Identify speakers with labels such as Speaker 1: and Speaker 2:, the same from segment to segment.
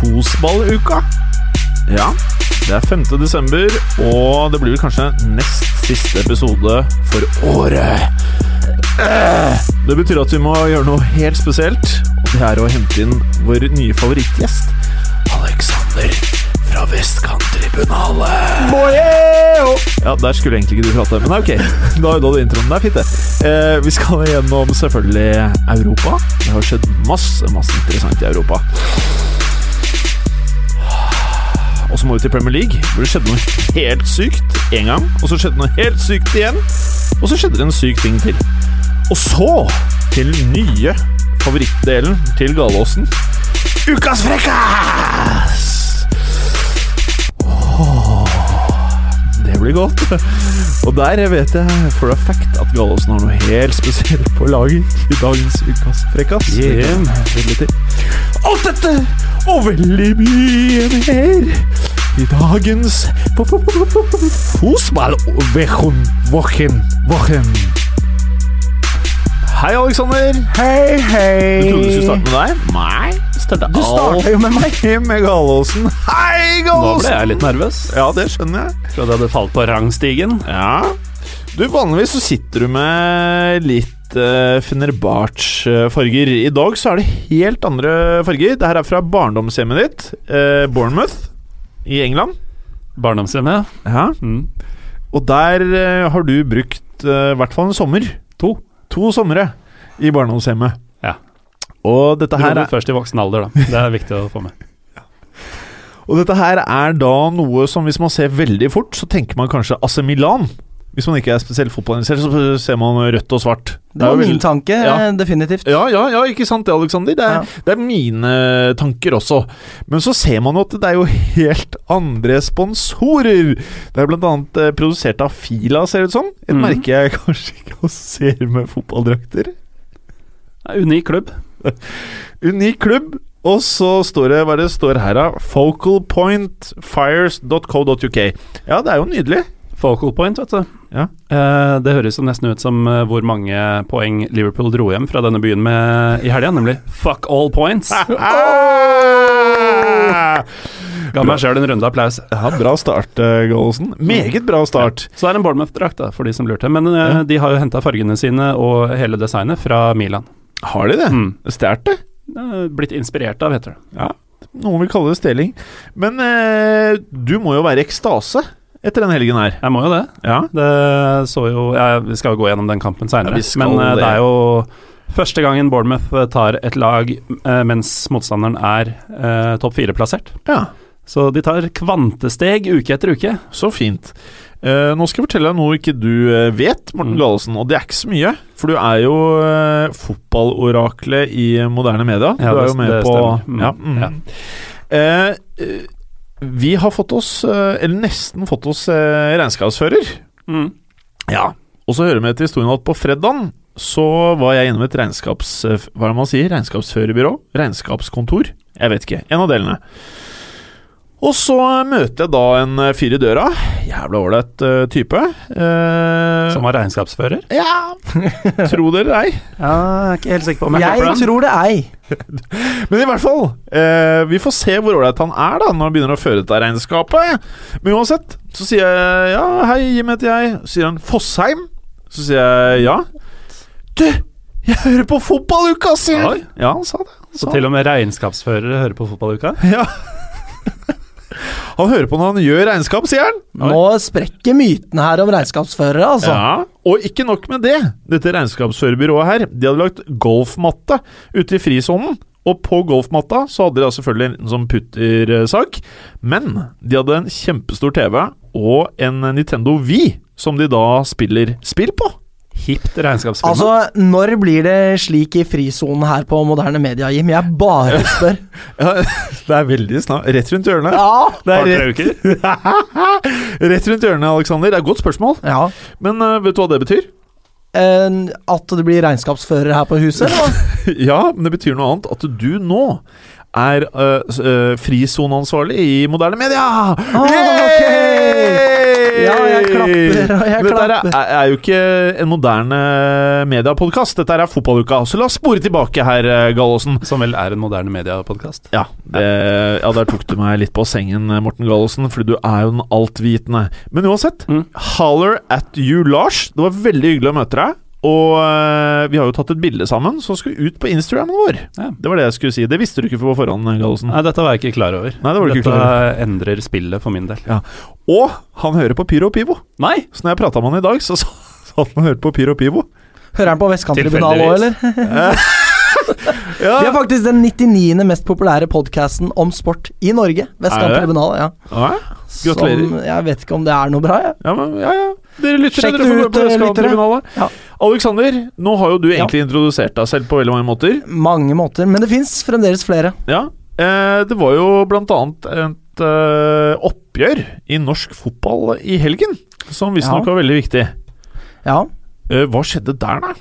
Speaker 1: Fosballuka. Ja, det er 5. desember, og det blir vel kanskje nest siste episode for året. Det betyr at vi må gjøre noe helt spesielt, og det er å hente inn vår nye favorittgjest, Alexander fra Vestkanttribunalet. Ja, der skulle egentlig ikke du prate, men ok. Da er det introen. Det er fint, det. Eh, vi skal gjennom selvfølgelig Europa. Det har skjedd masse, masse interessant i Europa. Og så må vi til Premier League, hvor det skjedde noe helt sykt én gang. Og så skjedde noe helt sykt igjen. Og så skjedde det en syk ting til. Og så til nye favorittdelen til Galåsen. Ukas frekkas! Blir godt. Og der vet jeg for a fact at Gallosen har noe helt spesielt på lager i dagens Ukas frekkas.
Speaker 2: Yeah.
Speaker 1: Alt dette og veldig mye mer i dagens Fosballwochen. Hei, Aleksander.
Speaker 2: Hei, hei.
Speaker 1: Du trodde du skulle starte med deg? Nei.
Speaker 2: Du starta jo med meg.
Speaker 1: med Galåsen. Hei,
Speaker 2: Nå ble jeg litt nervøs.
Speaker 1: Ja, det skjønner jeg.
Speaker 2: Trodde jeg hadde falt på rangstigen.
Speaker 1: Ja. Du, vanligvis så sitter du med litt uh, Fenerbahçe-farger. I dag så er det helt andre farger. Det her er fra barndomshjemmet ditt, eh, Bournemouth i England.
Speaker 2: Barndomshjemmet.
Speaker 1: Ja.
Speaker 2: Mm.
Speaker 1: Og der har du brukt i hvert fall en sommer.
Speaker 2: To.
Speaker 1: To somre i barndomshjemmet.
Speaker 2: Ja.
Speaker 1: Og dette, her er,
Speaker 2: først i voksen alder, da. Det er viktig å få med.
Speaker 1: og dette her er da noe som hvis man ser veldig fort, så tenker man kanskje AC Milan. Hvis man ikke er spesielt fotballinteressert, så ser man rødt og svart.
Speaker 3: Det var
Speaker 1: det
Speaker 3: min tanke,
Speaker 1: Ja.
Speaker 3: eh, definitivt.
Speaker 1: Ja, ja, ja, ikke sant det, Alexander? Det er,
Speaker 3: Ja.
Speaker 1: det er mine tanker også. Men så ser man jo at det er jo helt andre sponsorer. Det er annet eh, produsert av Fila, ser det ut som. Et
Speaker 2: mm.
Speaker 1: merke jeg kanskje ikke assosierer med fotballdrakter.
Speaker 2: Er Unik klubb.
Speaker 1: Unik klubb. Og så står det hva det står her, da. Focalpointfires.co.uk. Ja, det er jo nydelig.
Speaker 2: Focal point, vet du.
Speaker 1: Ja.
Speaker 2: Eh, det høres nesten ut som eh, hvor mange poeng Liverpool dro hjem fra denne byen med i helga, nemlig fuck all points.
Speaker 1: Ah!
Speaker 2: Ga meg sjøl en runde applaus.
Speaker 1: Ja, bra start, uh, Gallosen. Meget bra start.
Speaker 2: Så det er en Bournemouth-drakt, for de som lurte. Men eh,
Speaker 1: Ja.
Speaker 2: de har jo henta fargene sine og hele designet fra Milan.
Speaker 1: Har de det?
Speaker 2: Mm.
Speaker 1: Stjålet det?
Speaker 2: Eh, Blitt inspirert av, heter det.
Speaker 1: Ja, noen vil kalle det stjeling. Men eh, du må jo være ekstase etter den helgen her.
Speaker 2: Jeg må jo det.
Speaker 1: Ja.
Speaker 2: Det så jo ja, Vi skal jo gå gjennom den kampen seinere,
Speaker 1: Ja,
Speaker 2: men eh,
Speaker 1: det.
Speaker 2: det er jo første gangen Bournemouth eh, tar et lag eh, mens motstanderen er eh, topp fire-plassert.
Speaker 1: ja.
Speaker 2: Så de tar kvantesteg uke etter uke.
Speaker 1: Så fint. Eh, nå skal jeg fortelle deg noe ikke du eh, vet, Morten
Speaker 2: Mm.
Speaker 1: Gallosen. Og det er ikke så mye, for du er jo uh, fotballoraklet i moderne media.
Speaker 2: Ja,
Speaker 1: du er jo med
Speaker 2: det
Speaker 1: på
Speaker 2: stemmer. Mm.
Speaker 1: Ja, mm.
Speaker 2: Ja.
Speaker 1: Eh, vi har fått oss, eh, eller nesten fått oss, eh, regnskapsfører.
Speaker 2: Mm.
Speaker 1: Ja. Og så hører vi med til historien at på fredagen så var jeg innom et regnskaps... eh, Hva er det man sier? Regnskapsførerbyrå? Regnskapskontor? Jeg vet ikke. En av delene. Og så møter jeg da en eh, fyr i døra. Jævla ålreit eh, type. Eh,
Speaker 2: Som var regnskapsfører?
Speaker 1: Ja Tro det eller ei.
Speaker 2: Ja, jeg er ikke helt sikker på om jeg,
Speaker 3: Jeg tror det ei.
Speaker 1: Men i hvert fall, eh, vi får se hvor ålreit han er da når han begynner å føre dette regnskapet. Men uansett, så sier jeg ja, hei, Jim heter jeg. Så sier han Fossheim. Så sier jeg ja. Du, jeg hører på fotballuka, sier han. Ja, han sa det. Han
Speaker 2: Så til og med regnskapsførere hører på fotballuka?
Speaker 1: Ja. Han hører på når han gjør regnskap, sier han.
Speaker 3: Nå sprekker mytene her om regnskapsførere, altså.
Speaker 1: Ja, Og ikke nok med det. Dette regnskapsførerbyrået her De hadde lagt golfmatte ute i frisonen. Og på golfmatta så hadde de da selvfølgelig en sånn puttersak. Men de hadde en kjempestor TV og en Nintendo Wii som de da spiller spill på.
Speaker 2: Hipt regnskapsfirma.
Speaker 3: Altså, når blir det slik i frisonen her på moderne media, Jim? Jeg bare spør.
Speaker 1: Ja, det er veldig snart. Rett rundt hjørnet.
Speaker 3: Ja!
Speaker 1: Det er rett,
Speaker 2: uker.
Speaker 1: rett rundt hjørnet, Aleksander. Det er et godt spørsmål.
Speaker 3: ja.
Speaker 1: Men uh, vet du hva det betyr?
Speaker 3: Uh, at det blir regnskapsfører her på huset?
Speaker 1: Ja, men det betyr noe annet. At du nå er uh, uh, frisoneansvarlig i moderne media!
Speaker 3: ok! Ja, jeg klapper, og jeg
Speaker 1: Dette er, er, jo ikke en moderne mediepodkast. Dette er fotballuka. Så la oss spore tilbake her, eh, Gallosen.
Speaker 2: Som vel er en moderne mediepodkast.
Speaker 1: Ja, det, ja, der tok du meg litt på sengen, Morten Gallosen, fordi du er jo den altvitende. Men uansett,
Speaker 2: Mm.
Speaker 1: holler at you, Lars. Det var veldig hyggelig å møte deg. Og eh, vi har jo tatt et bilde sammen som skal ut på Instagramen vår.
Speaker 2: Ja.
Speaker 1: Det var det jeg skulle si. Det visste du ikke på forhånd, Gallosen.
Speaker 2: Nei, dette var jeg ikke klar over.
Speaker 1: Nei, det var du ikke
Speaker 2: dette
Speaker 1: klar over.
Speaker 2: endrer spillet for min del.
Speaker 1: Og han hører på Pyro og Pivo.
Speaker 2: Nei!
Speaker 1: Så når jeg prata med han i dag, så sa sa han at han hørte på Pyro og Pivo.
Speaker 3: Hører han på Vestkanttribunalet òg, eller?
Speaker 1: Ja,
Speaker 3: Vi er faktisk den 99. mest populære podkasten om sport i Norge. Vestkanttribunalet, ja.
Speaker 1: ja, Gratulerer.
Speaker 3: Som, jeg vet ikke om det er noe bra, jeg.
Speaker 1: ja, men, ja, ja. Dere lytter,
Speaker 3: Sjekk
Speaker 1: dere får gå
Speaker 3: ut,
Speaker 1: på
Speaker 3: eh, Ja.
Speaker 1: Alexander, nå har jo du egentlig introdusert deg selv på veldig mange måter.
Speaker 3: Mange måter, men det fins fremdeles flere.
Speaker 1: Ja, eh, det var jo blant annet et eh, oppgjør i norsk fotball i helgen, som visstnok
Speaker 3: Ja.
Speaker 1: var veldig viktig.
Speaker 3: Ja.
Speaker 1: Eh, hva skjedde der, da?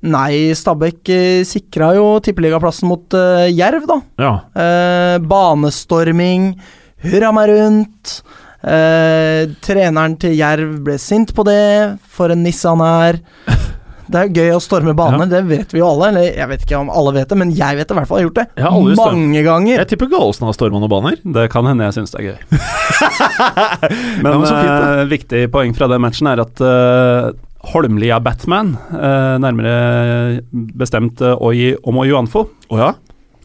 Speaker 3: Nei, Stabæk eh, sikra jo tippeligaplassen mot uh, Jerv, da.
Speaker 1: Ja.
Speaker 3: Uh, banestorming, hurra meg rundt. Uh, treneren til Jerv ble sint på det, for en nisse han er. Det er gøy å storme baner, det vet vi jo alle. Eller jeg vet ikke om alle vet det, men jeg vet det i hvert fall. Jeg har gjort det
Speaker 1: Jeg har
Speaker 3: mange ganger.
Speaker 1: Jeg tipper Gallosen har storma noen baner.
Speaker 2: Det kan hende jeg syns det er gøy. men
Speaker 1: Ja, men fint,
Speaker 2: eh, viktig poeng fra den matchen er at uh, Holmlia Batman, eh, nærmere bestemt uh, Oi Omo Juanfo,
Speaker 1: Å ja?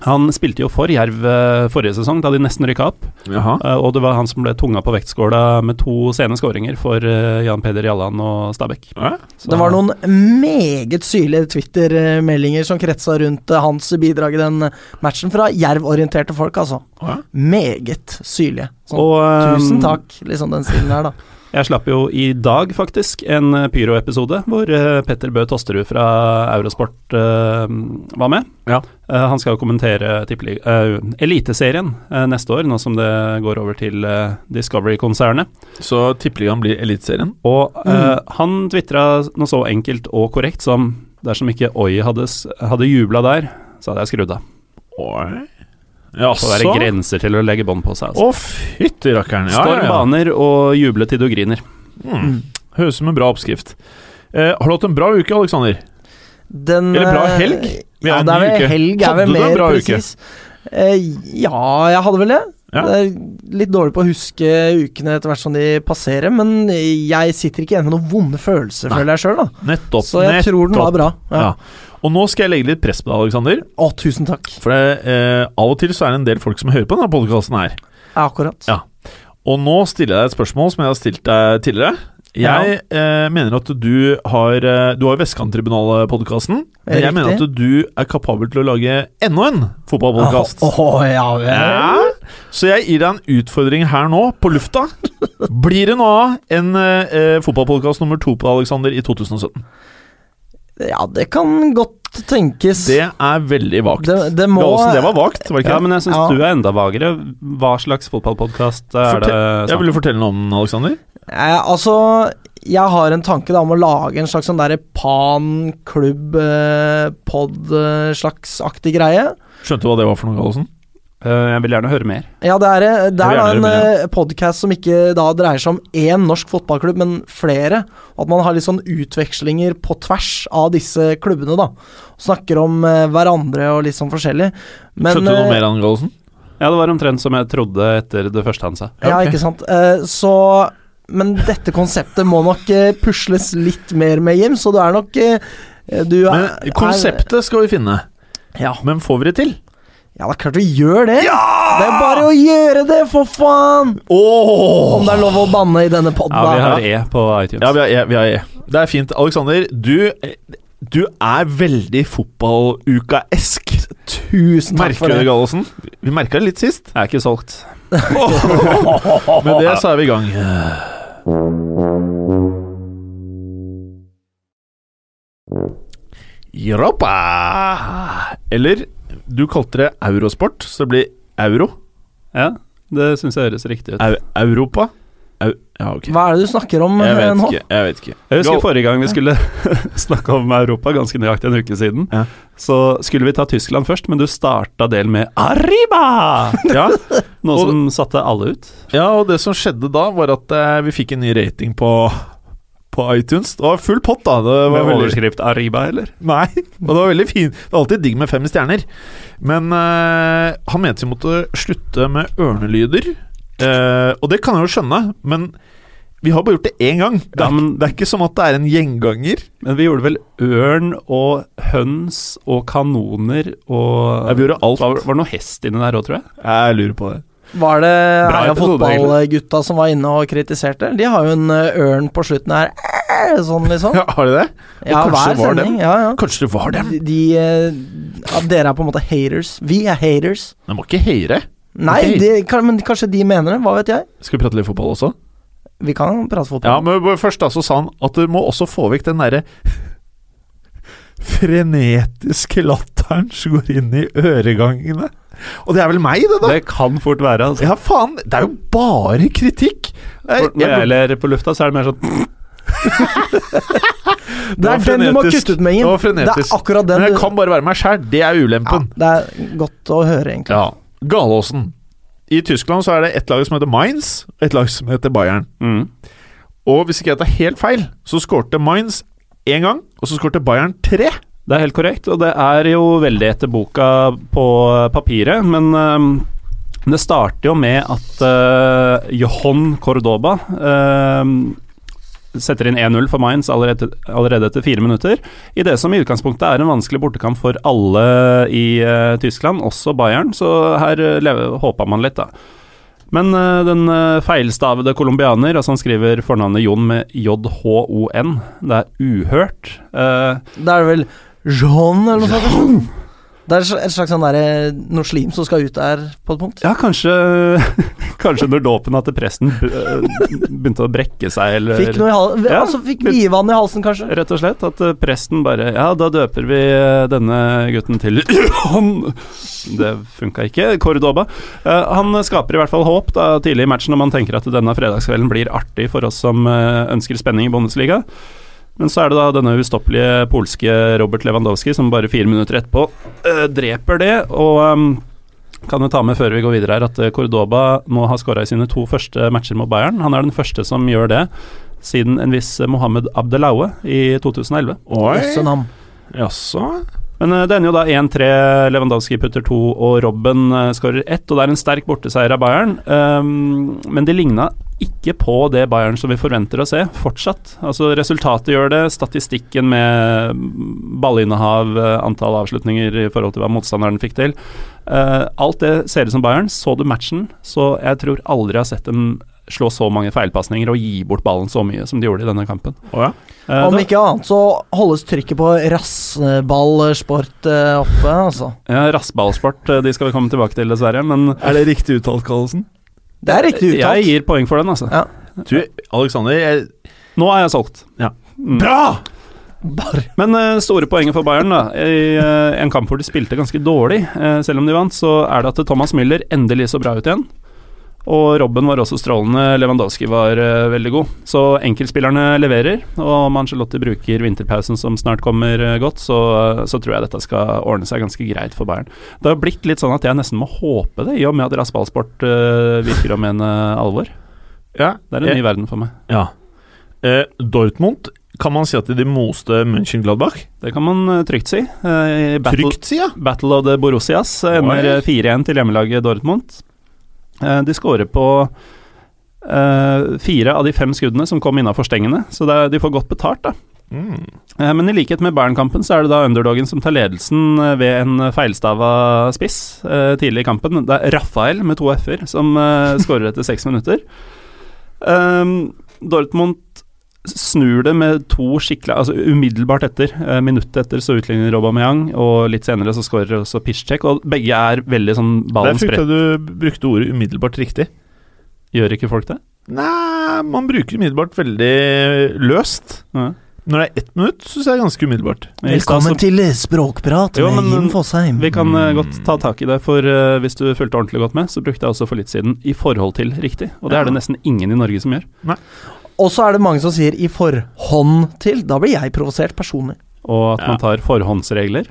Speaker 2: han spilte jo for Jerv eh, forrige sesong, da de nesten rykka opp.
Speaker 1: Jaha.
Speaker 2: Eh, og det var han som ble tunga på vektskåla med to sene skåringer for eh, Jan Peder Jalland og Stabæk.
Speaker 1: Ja.
Speaker 3: Det var noen meget syrlige Twitter-meldinger som kretsa rundt eh, hans bidrag i den matchen, fra Jerv-orienterte folk, altså.
Speaker 1: Ja.
Speaker 3: Meget syrlige. Sånn,
Speaker 2: og, eh,
Speaker 3: tusen takk, liksom den stilen her, da.
Speaker 2: Jeg slapp jo i dag, faktisk, en pyroepisode hvor eh, Petter Bø Tosterud fra Eurosport uh, var med.
Speaker 1: Ja.
Speaker 2: Uh, han skal jo kommentere eh, Eliteserien eh, neste år, nå som det går over til eh, Discovery-konsernet.
Speaker 1: Så tippeligaen blir Eliteserien?
Speaker 2: Og mm. han tvitra noe så enkelt og korrekt som dersom ikke Oi hadde, hadde jubla der, så hadde jeg skrudd av.
Speaker 1: Oi.
Speaker 2: Så det er grenser til å legge bånd på seg.
Speaker 1: Å,
Speaker 2: Altså.
Speaker 1: fytti rakkeren. Ja,
Speaker 2: Storm
Speaker 1: ja, ja.
Speaker 2: baner og juble til du griner.
Speaker 1: Mm. Høres ut som en bra oppskrift. Eh, har du hatt en bra uke, Aleksander?
Speaker 3: Den,
Speaker 1: Eller bra
Speaker 3: eh,
Speaker 1: helg? Vi er
Speaker 3: Ja,
Speaker 1: en
Speaker 3: det er
Speaker 1: ny
Speaker 3: vel
Speaker 1: uke.
Speaker 3: helg er
Speaker 1: Hadde
Speaker 3: vel
Speaker 1: du en
Speaker 3: mer
Speaker 1: bra uke?
Speaker 3: Eh, ja, jeg hadde vel det.
Speaker 1: Ja.
Speaker 3: Det er litt dårlig på å huske ukene etter hvert som de passerer, men jeg sitter ikke igjen med noen vonde følelser,
Speaker 1: Nei.
Speaker 3: føler jeg sjøl.
Speaker 1: Nettopp.
Speaker 3: Så jeg tror den var bra. Ja.
Speaker 1: Ja. Og nå skal jeg legge litt press på deg, Aleksander.
Speaker 3: Å, tusen takk.
Speaker 1: For det, eh, av og til så er det en del folk som hører på denne podkasten her.
Speaker 3: Ja, akkurat.
Speaker 1: Ja. Og nå stiller jeg deg et spørsmål som jeg har stilt deg tidligere. Jeg eh, mener at du har eh, Du har Vestkanttribunalet-podkasten. Men jeg mener at du er kapabel til å lage enda en fotballpodkast.
Speaker 3: Oh, oh, ja.
Speaker 1: Ja, så jeg gir deg en utfordring her nå, på lufta. Blir det nå en eh, fotballpodkast nummer to på Alexander i 2017?
Speaker 3: Ja, det kan godt tenkes.
Speaker 1: Det er veldig vagt.
Speaker 3: Det, det må
Speaker 1: Gallosen, det var vagt, var det ikke
Speaker 2: Ja, men jeg syns
Speaker 3: Ja.
Speaker 2: du er enda vagere. Hva slags fotballpodkast er det?
Speaker 1: Jeg vil du fortelle noe om den, Alexander?
Speaker 3: Eh, altså, jeg har en tanke da om å lage en slags sånn derre pan klubb eh, eh, slags aktig greie.
Speaker 1: Skjønte du hva det var for noe, Gallosen?
Speaker 2: Eh, Jeg vil gjerne høre mer.
Speaker 3: Ja, det er, det er da en
Speaker 1: høre
Speaker 3: uh, podkast som ikke da dreier seg om én norsk fotballklubb, men flere. At man har litt sånn utvekslinger på tvers av disse klubbene, da. Snakker om eh, hverandre og litt sånn forskjellig. Men,
Speaker 1: Skjønte du noe
Speaker 3: eh,
Speaker 1: mer av den,
Speaker 2: Ja, det var omtrent som jeg trodde etter det første han sa.
Speaker 3: Ja,
Speaker 1: okay.
Speaker 3: ikke sant. Eh, så Men dette konseptet må nok eh, pusles litt mer med, Jim, så du er nok du er, Men
Speaker 1: konseptet skal vi finne.
Speaker 3: Ja.
Speaker 1: Men får vi det til?
Speaker 3: Ja, det er klart vi gjør det! Det er bare å gjøre det, for faen!
Speaker 1: Oh!
Speaker 3: Om det er lov å banne i denne poden,
Speaker 2: Ja, vi har E på iTunes.
Speaker 1: Ja, vi har E. Vi har e. Det er fint. Alexander, du, du er veldig fotballuka-esk.
Speaker 3: Tusen takk
Speaker 1: Merker
Speaker 3: for
Speaker 1: du det,
Speaker 3: det.
Speaker 1: Gallosen? Vi merka det litt sist.
Speaker 2: Jeg er ikke solgt.
Speaker 1: Med det så er vi i gang. Europa! Eller du kalte det eurosport, så det blir euro.
Speaker 2: Ja, det syns jeg høres riktig ut.
Speaker 1: Au Europa? Au ja, okay.
Speaker 3: Hva er det du snakker om
Speaker 1: Jeg
Speaker 3: eh,
Speaker 1: vet
Speaker 3: nå?
Speaker 1: ikke. Jeg vet ikke.
Speaker 2: Jeg husker
Speaker 1: Go.
Speaker 2: forrige gang vi skulle snakke om Europa, ganske nøyaktig en uke siden,
Speaker 1: Ja.
Speaker 2: så skulle vi ta Tyskland først, men du starta del med Arriba!
Speaker 1: Ja,
Speaker 2: Noe
Speaker 1: Og-
Speaker 2: som satte alle ut.
Speaker 1: ja, og det som skjedde da, var at eh, vi fikk en ny rating på, på iTunes. Det var full pott, da. Det var
Speaker 2: Med
Speaker 1: veldig,
Speaker 2: overskrift Arriba, eller?
Speaker 1: nei, og det var veldig fin. Det er alltid digg med fem stjerner. Men uh, han mente vi måtte slutte med ørnelyder. Uh, og det kan jeg jo skjønne, men vi har bare gjort det én gang. Det er,
Speaker 2: Ja, men-
Speaker 1: det er ikke som at det er en gjenganger.
Speaker 2: Men vi gjorde vel ørn og høns og kanoner og
Speaker 1: Ja, vi gjorde alt.
Speaker 2: Var, var det noe hest inni der òg, tror jeg?
Speaker 1: Jeg lurer på det.
Speaker 3: Var det Heia fotballgutta som var inne og kritiserte? De har jo en eh, ørn på slutten her. Eh, Sånn, liksom.
Speaker 1: Ja, har de det?
Speaker 3: Ja,
Speaker 1: kanskje var
Speaker 3: sending. Ja, ja.
Speaker 1: Kanskje det var dem?
Speaker 3: De, eh, ja, Dere er på en måte haters. Vi er haters.
Speaker 1: De må ikke heire.
Speaker 3: Nei,
Speaker 1: okay.
Speaker 3: de, kan, men kanskje de mener det. Hva vet jeg?
Speaker 1: Skal vi prate litt fotball også?
Speaker 3: Vi kan prate fotball.
Speaker 1: Ja, men først da så sa han at du må også få vekk den derre frenetiske latteren som går inn i øregangene. Og det er vel meg, det, da?
Speaker 2: Det kan fort være. Altså.
Speaker 1: Ja, faen! Det er jo bare kritikk! Jeg,
Speaker 2: For Når jeg ler på lufta, så er det mer sånn
Speaker 3: det er den du må kutte ut med,
Speaker 1: Det
Speaker 3: Det er akkurat den.
Speaker 1: Men jeg
Speaker 3: du-
Speaker 1: kan bare være meg sjæl. Det er
Speaker 3: ja,
Speaker 1: ulempen.
Speaker 3: det er godt å høre, egentlig.
Speaker 1: Ja. Galåsen. I Tyskland så er det ett lag som heter Mainz, og ett lag som heter Bayern.
Speaker 2: mm.
Speaker 1: Og hvis ikke jeg tar helt feil, så skårte Mainz én gang, og så skårte Bayern tre.
Speaker 2: Det er helt korrekt, og det er jo veldig etter boka på papiret, men um, det starter jo med at uh, Johan Cordoba uh, setter inn 1-0 for Mainz allerede, allerede etter fire minutter. I det som i utgangspunktet er en vanskelig bortekamp for alle i uh, Tyskland, også Bayern, så her uh, håpa man litt, da. Men uh, den uh, feilstavede colombianer, altså han skriver fornavnet Jon med JHON, det er uhørt. Uh,
Speaker 3: det er vel Jean, eller noe sånt? Det er et slags sånn der, noe slim som skal ut der, på et punkt.
Speaker 2: Ja, kanskje Kanskje når dåpen til presten begynte å brekke seg, eller
Speaker 3: Fikk noe i halsen
Speaker 2: Ja,
Speaker 3: Altså fikk vidvann i halsen, kanskje.
Speaker 2: Rett og slett at eh, presten bare Ja, da døper vi eh, denne gutten til Han Det funka ikke. Cordoba. Eh, han skaper i hvert fall håp da tidlig i matchen, når man tenker at denne fredagskvelden blir artig for oss som eh, ønsker spenning i Bundesliga. Men så er det da denne ustoppelige polske Robert Lewandowski som bare fire minutter etterpå eh, dreper det. Og um, kan jo ta med før vi går videre her at eh, Cordoba nå har skåra i sine to første matcher mot Bayern. Han er den første som gjør det siden en viss Mohammed Abdelaue i 2011.
Speaker 1: Oi. Jaså?
Speaker 2: Men eh, det ender jo da 1-3. Lewandowski putter to, og Robben skårer ett. Og det er en sterk borteseier av Bayern. Um, men det ligna ikke på det Bayern som vi forventer å se, fortsatt. Altså Resultatet gjør det, statistikken med ballinnehav, eh, antall avslutninger i forhold til hva motstanderen fikk til. Uh, alt det ser ut som Bayern. Så du matchen, så jeg tror aldri jeg har sett dem slå så mange feilpasninger og gi bort ballen så mye som de gjorde i denne kampen.
Speaker 1: Oh, ja.
Speaker 2: Eh,
Speaker 3: Om
Speaker 2: da-
Speaker 3: ikke annet så holdes trykket på rassballsport eh, oppe, altså.
Speaker 2: Ja, Rassballsport, eh, de skal vi komme tilbake til, dessverre. Men
Speaker 1: Er det riktig uttalt, Kallesen?
Speaker 3: Det er riktig
Speaker 2: Jeg gir poeng for den, altså.
Speaker 3: Ja.
Speaker 1: Du, Alexander jeg,
Speaker 2: Nå er jeg solgt.
Speaker 1: Ja.
Speaker 2: Mm.
Speaker 1: Bra!
Speaker 3: Bar.
Speaker 2: Men uh, store poenget for Bayern, da. I uh, en kamp hvor de spilte ganske dårlig, uh, selv om de vant, så er det at Thomas Müller endelig så bra ut igjen. Og Robben var også strålende. Lewandowski var uh, veldig god. Så enkeltspillerne leverer. Og om Angelotti bruker vinterpausen som snart kommer uh, godt, så, så tror jeg dette skal ordne seg ganske greit for Bayern. Det har blitt litt sånn at jeg nesten må håpe det, i og med at rassballsport uh, virker å mene alvor.
Speaker 1: Ja,
Speaker 2: Det er en
Speaker 1: jeg,
Speaker 2: ny verden for meg.
Speaker 1: ja. Dortmund, kan man si at de moste München-Gladbach?
Speaker 2: Det kan man trygt si. Battle,
Speaker 1: Trygt, si, ja.
Speaker 2: Battle of the Borussias ender eh, 4-1 til hjemmelaget Dortmund. Eh, De skårer på eh, fire av de fem skuddene som kom innafor stengene, så er, de får godt betalt, da.
Speaker 1: Mm.
Speaker 2: Eh, Men i likhet med Bern-kampen, så er det da underdogen som tar ledelsen ved en feilstava spiss tidlig i kampen. Det er Rafael med to f-er som skårer etter seks minutter. Um, Dortmund snur det med to skikkelig Altså umiddelbart etter. eh, minuttet etter så utligner Aubameyang, og litt senere så skårer også Piszczek. Og begge er veldig sånn
Speaker 1: Der
Speaker 2: er
Speaker 1: fikk
Speaker 2: at
Speaker 1: du brukte ordet umiddelbart riktig.
Speaker 2: Gjør ikke folk det?
Speaker 1: Nei, man bruker umiddelbart veldig løst.
Speaker 2: Ja.
Speaker 1: Når det er ett minutt, syns jeg er ganske umiddelbart.
Speaker 3: Velkommen
Speaker 2: så-
Speaker 3: til Språkprat
Speaker 2: Jo,
Speaker 3: med Jim Fosheim.
Speaker 2: Vi kan eh, godt
Speaker 1: Mm.
Speaker 2: ta tak i det, for uh, hvis du fulgte ordentlig godt med, så brukte jeg også for litt siden 'i forhold til' riktig, og det er det nesten ingen i Norge som gjør.
Speaker 3: Og så er det mange som sier 'i forhånd til'. Da blir jeg provosert personlig.
Speaker 2: Og at
Speaker 1: Ja.
Speaker 2: man tar forhåndsregler.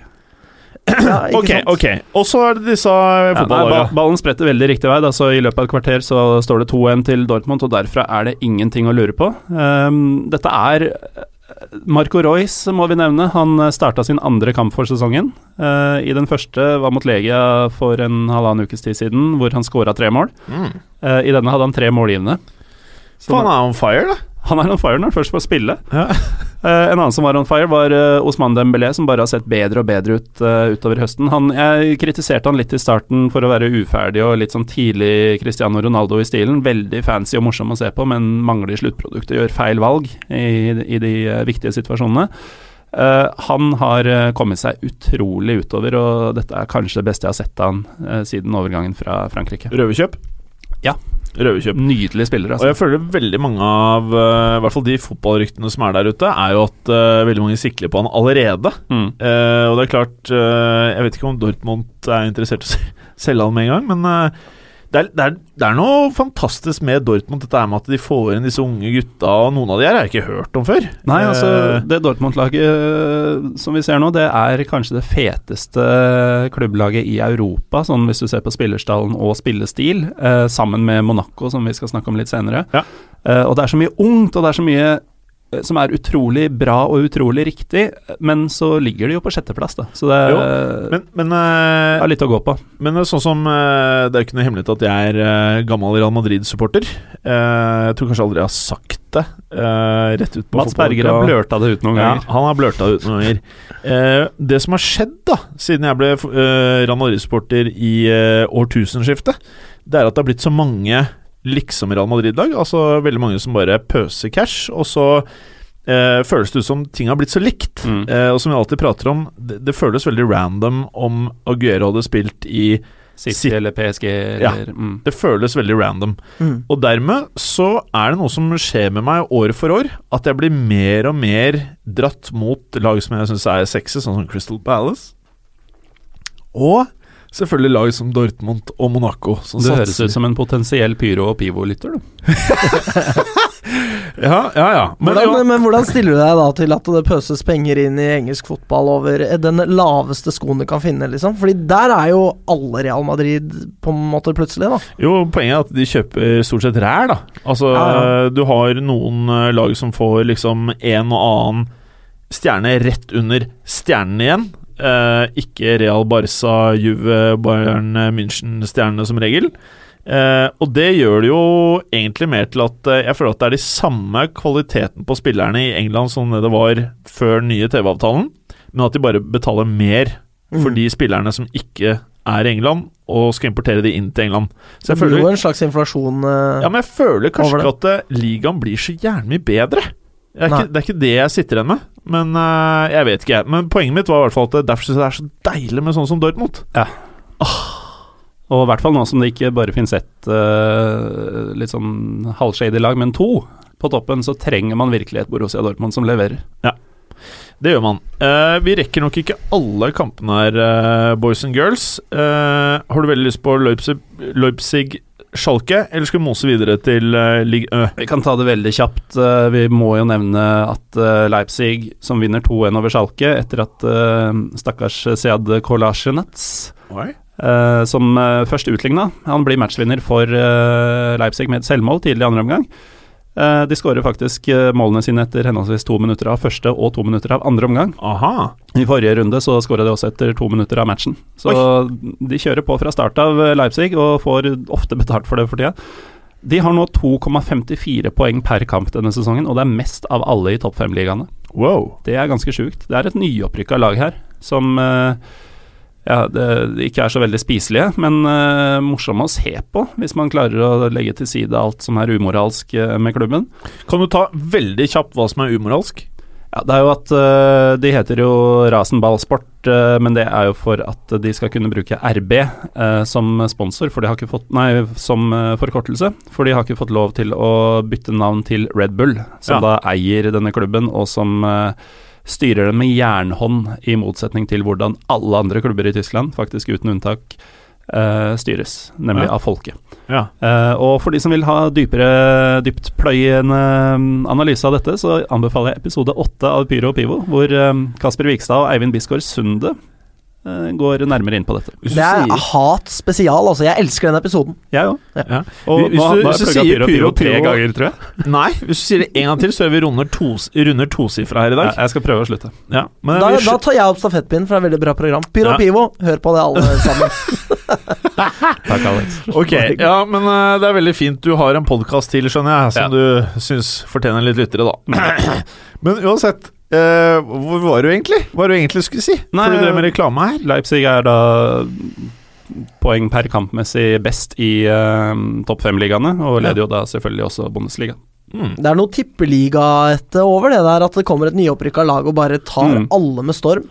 Speaker 3: Ja, ikke
Speaker 1: Ok,
Speaker 3: sant?
Speaker 1: ok. Og så er det disse
Speaker 2: Ja, ba- ballen spretter veldig riktig vei. Altså, I løpet av et kvarter så står det 2-1 til Dortmund, og derfra er det ingenting å lure på. Um, dette er Marco Royce må vi nevne. Han starta sin andre kamp for sesongen. Uh, I den første var mot Legia for en halvannen ukes tid siden, hvor han skåra tre mål.
Speaker 1: Mm.
Speaker 2: Uh, I denne hadde han tre målgivende. Så
Speaker 1: han er on fire, da.
Speaker 2: han er on fire når han først får spille.
Speaker 1: Ja.
Speaker 2: uh, en annen som var on fire, var uh, Osman Dembélé, som bare har sett bedre og bedre ut uh, utover høsten. Han, jeg kritiserte han litt i starten for å være uferdig og litt sånn tidlig Cristiano Ronaldo i stilen. Veldig fancy og morsom å se på, men mangler sluttproduktet. Gjør feil valg i, i de viktige situasjonene. Uh, han har uh, kommet seg utrolig utover, og dette er kanskje det beste jeg har sett av han uh, siden overgangen fra Frankrike.
Speaker 1: Røverkjøp?
Speaker 2: Ja.
Speaker 1: Røverkjøp.
Speaker 2: spillere. Altså.
Speaker 1: Og jeg føler veldig mange av eh, I hvert fall de fotballryktene som er der ute, er jo at uh, veldig mange sikler på han allerede.
Speaker 2: Mm.
Speaker 1: Uh, og det er klart uh, Jeg vet ikke om Dortmund er interessert i å selge han med en gang, men det, er, det, er, det er noe fantastisk med Dortmund, dette med at de får inn disse unge gutta, og noen av de her har jeg ikke hørt om før.
Speaker 2: Nei, altså
Speaker 1: Eh,
Speaker 2: det Dortmund-laget eh, som vi ser nå, det er kanskje det feteste klubblaget i Europa, sånn hvis du ser på spillerstallen og spillestil, eh, sammen med Monaco, som vi skal snakke om litt senere.
Speaker 1: Ja.
Speaker 2: Eh, og det er så mye ungt, og det er så mye som er utrolig bra og utrolig riktig, men så ligger de jo på sjetteplass, da. Så det
Speaker 1: Jo, men, men, eh,
Speaker 2: er litt å gå på.
Speaker 1: men sånn som eh, Det er jo ikke noe hemmelighet at jeg er eh, gammel Real Madrid-supporter. Eh, jeg tror kanskje aldri jeg har sagt det eh, rett ut på
Speaker 2: Mats Berger har blørta det ut noen
Speaker 1: Ja,
Speaker 2: ganger.
Speaker 1: han har blørta det ut noen ganger. Eh, det som har skjedd da siden jeg ble Real Madrid-supporter i eh, årtusenskiftet, det er at det har blitt så mange liksom Real Madrid-lag. Altså veldig mange som bare pøser cash, og så eh, føles det ut som ting har blitt så likt.
Speaker 2: Mm.
Speaker 1: Eh, og som vi alltid prater om, det, det føles veldig random om Aguero hadde spilt i
Speaker 2: City
Speaker 1: Sit-
Speaker 2: eller PSG
Speaker 1: Ja.
Speaker 2: mm.
Speaker 1: Det føles veldig random.
Speaker 3: Mm.
Speaker 1: Og dermed så er det noe som skjer med meg år for år, at jeg blir mer og mer dratt mot lag som jeg syns er sexy, sånn som Crystal Palace. Og selvfølgelig lag som Dortmund og Monaco. Som
Speaker 2: Du høres ut som en potensiell pyro- og pivo-lytter, du.
Speaker 1: Ja, ja, ja. Men,
Speaker 3: Hvordan, men hvordan stiller du deg da til at det pøses penger inn i engelsk fotball over den laveste skoen du kan finne, liksom? Fordi der er jo alle Real Madrid på en måte plutselig, da.
Speaker 1: jo, poenget er at de kjøper stort sett ræl, da. Altså,
Speaker 3: Ja, ja.
Speaker 1: du har noen eh, lag som får liksom en og annen stjerne rett under stjernen igjen. Eh, ikke Real Barca, Juve, Bayern München-stjernene som regel. Eh, og det gjør det jo egentlig mer til at eh, jeg føler at det er de samme kvaliteten på spillerne i England som det det var før den nye TV-avtalen, men at de bare betaler mer for
Speaker 3: Mm.
Speaker 1: de spillerne som ikke er i England, og skal importere de inn til England. Så
Speaker 3: Det
Speaker 1: jeg
Speaker 3: blir
Speaker 1: føler
Speaker 3: jo en slags inflasjon eh,
Speaker 1: ja, men jeg føler kanskje ikke at eh, ligaen blir så jævlig mye bedre. Det er, ikke, det er ikke det jeg sitter igjen med. Men uh, jeg vet ikke, jeg. Men poenget mitt var i hvert fall at derfor syns jeg det er så deilig med sånn som Dortmund.
Speaker 2: Og i hvert fall nå som det ikke bare finnes ett uh, litt sånn halvshady lag, men to på toppen, så trenger man virkelig et Borussia Dortmund som leverer.
Speaker 1: Ja, Det gjør man. Uh, vi rekker nok ikke alle kampene her, uh, boys and girls. Har du veldig lyst på Leipzig, Leipzig Schalke, eller skal vi mose videre til uh, Ligue Ø?
Speaker 2: Vi kan ta det veldig kjapt. Uh, vi må jo nevne at uh, Leipzig, som vinner 2-1 over Schalke etter at eh, stakkars Sead Kolasjenets Eh, som først utligna. Han blir matchvinner for eh, Leipzig med et selvmål tidlig i andre omgang. Eh, de skårer faktisk eh, målene sine etter henholdsvis to minutter av første og to minutter av andre omgang.
Speaker 1: Aha.
Speaker 2: I forrige runde så skåra de også etter to minutter av matchen. Så de kjører på fra start av eh, Leipzig og får ofte betalt for det for tida. De har nå 2,54 poeng per kamp denne sesongen, og det er mest av alle i topp fem-ligaene.
Speaker 1: Wow.
Speaker 2: Det er ganske sjukt. Det er et nyopprykka lag her som eh, ja, det, ikke er så veldig spiselige, men uh, morsomme å se på, hvis man klarer å legge til side alt som er umoralsk uh, med klubben.
Speaker 1: Kan du ta veldig kjapt hva som er umoralsk?
Speaker 2: Ja, det er jo at uh, De heter jo Rasenballsport, men det er jo for at de skal kunne bruke RB som sponsor, for de har ikke fått Nei, som forkortelse. For de har ikke fått lov til å bytte navn til Red Bull, som
Speaker 1: Ja.
Speaker 2: da eier denne klubben, og som eh, styrer den med jernhånd, i motsetning til hvordan alle andre klubber i Tyskland, faktisk uten unntak, uh, styres, nemlig
Speaker 1: Ja.
Speaker 2: av folket.
Speaker 1: Ja.
Speaker 2: Uh, og for de som vil ha dypere, dyptpløyende mm, analyse av dette, så anbefaler jeg episode åtte av Pyro og Pivo, hvor um, Kasper Vikstad og Eivind Bisgaard Sunde går nærmere inn på dette.
Speaker 1: Hvis du
Speaker 3: Det er
Speaker 1: sier-
Speaker 3: hat spesial, altså. Jeg elsker den episoden.
Speaker 2: Jeg òg.
Speaker 1: ja.
Speaker 2: Og
Speaker 1: Hvis
Speaker 2: nå,
Speaker 1: du-
Speaker 2: nå
Speaker 1: hvis du sier
Speaker 2: Pyro
Speaker 1: Pyro
Speaker 2: tre ganger, tror jeg.
Speaker 1: Nei, hvis du sier det en gang til, så er vi runder, to, runder tosifra her i
Speaker 2: Ja,
Speaker 1: dag.
Speaker 2: jeg skal prøve å slutte.
Speaker 1: Ja. Men
Speaker 3: Da,
Speaker 1: vi
Speaker 3: da tar jeg opp stafettpinnen, for det er et veldig bra program. Pyro
Speaker 1: Ja.
Speaker 3: Pivo, hør på det alle sammen.
Speaker 2: Takk, Alex.
Speaker 1: Ok, ja, men uh, det er veldig fint du har en podkast til, skjønner jeg, som
Speaker 2: Ja.
Speaker 1: du syns fortjener litt lyttere, da. men uansett, eh, hvor var du egentlig? Hva var du egentlig skulle si?
Speaker 2: Nei,
Speaker 1: For du drev med reklame her.
Speaker 2: Leipzig er da poeng per kampmessig best i uh, topp fem-ligaene, og leder jo da selvfølgelig også Bundesliga.
Speaker 1: Mm.
Speaker 3: Det er noe tippeligaete over det der, at det kommer et nyopprykka lag og bare tar
Speaker 2: Mm.
Speaker 3: alle med storm.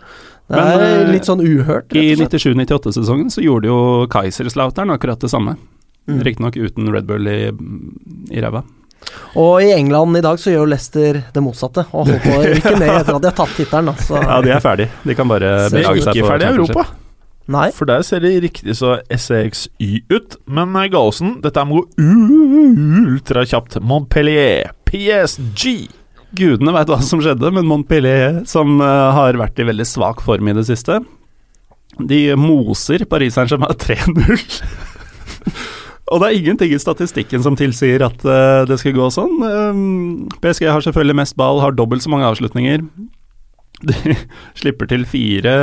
Speaker 3: Det
Speaker 2: Men,
Speaker 3: er
Speaker 2: eh,
Speaker 3: litt sånn uhørt.
Speaker 2: I
Speaker 3: rett og slett.
Speaker 2: 97-98-sesongen så gjorde jo Kaiserslautern akkurat det samme.
Speaker 3: Mm.
Speaker 2: Riktignok uten Red Bull i, i ræva.
Speaker 3: Og i England i dag så gjør jo Leicester det motsatte, og holder på å rykke ned etter at de har tatt tittelen. Altså.
Speaker 2: Ja, de er ferdig. De kan bare
Speaker 1: er
Speaker 2: belage seg
Speaker 1: ikke
Speaker 2: på
Speaker 1: ferdig i. Europa,
Speaker 3: Nei.
Speaker 1: for der ser de riktig så SEXY ut. Men eh, Gallosen, dette må gå ultrakjapt. Montpellier, PSG.
Speaker 2: Gudene veit hva som skjedde, men Montpellier, som eh, har vært i veldig svak form i det siste, de moser Paris Saint-Germain 3-0. Og det er ingenting i statistikken som tilsier at uh, det skal gå sånn. Um, PSG har selvfølgelig mest ball, har dobbelt så mange avslutninger. De slipper til fire,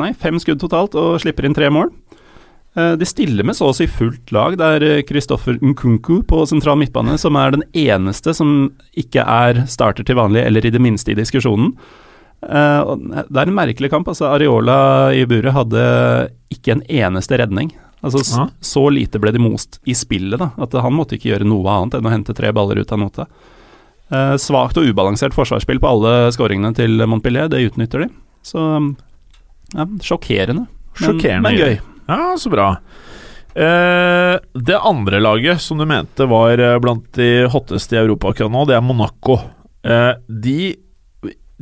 Speaker 2: nei, fem skudd totalt og slipper inn tre mål. Eh, De stiller med så å si fullt lag. Det er Kristoffer Nkunku på sentral midtbane som er den eneste som ikke er starter til vanlig, eller i det minste i diskusjonen. Eh, Det er en merkelig kamp. altså Areola i buret hadde ikke en eneste redning. Altså
Speaker 1: Ja.
Speaker 2: Så lite ble de most i spillet da, at han måtte ikke gjøre noe annet enn å hente tre baller ut av nota. Eh, svakt og ubalansert forsvarsspill på alle skåringene til Montpellier, det utnytter de. Så ja, sjokkerende. Men,
Speaker 1: Sjokkerende
Speaker 2: men gøy.
Speaker 1: Ja, så bra. Eh, det andre laget som du mente var eh, blant de hotteste i Europa akkurat nå, det er Monaco. Eh, de,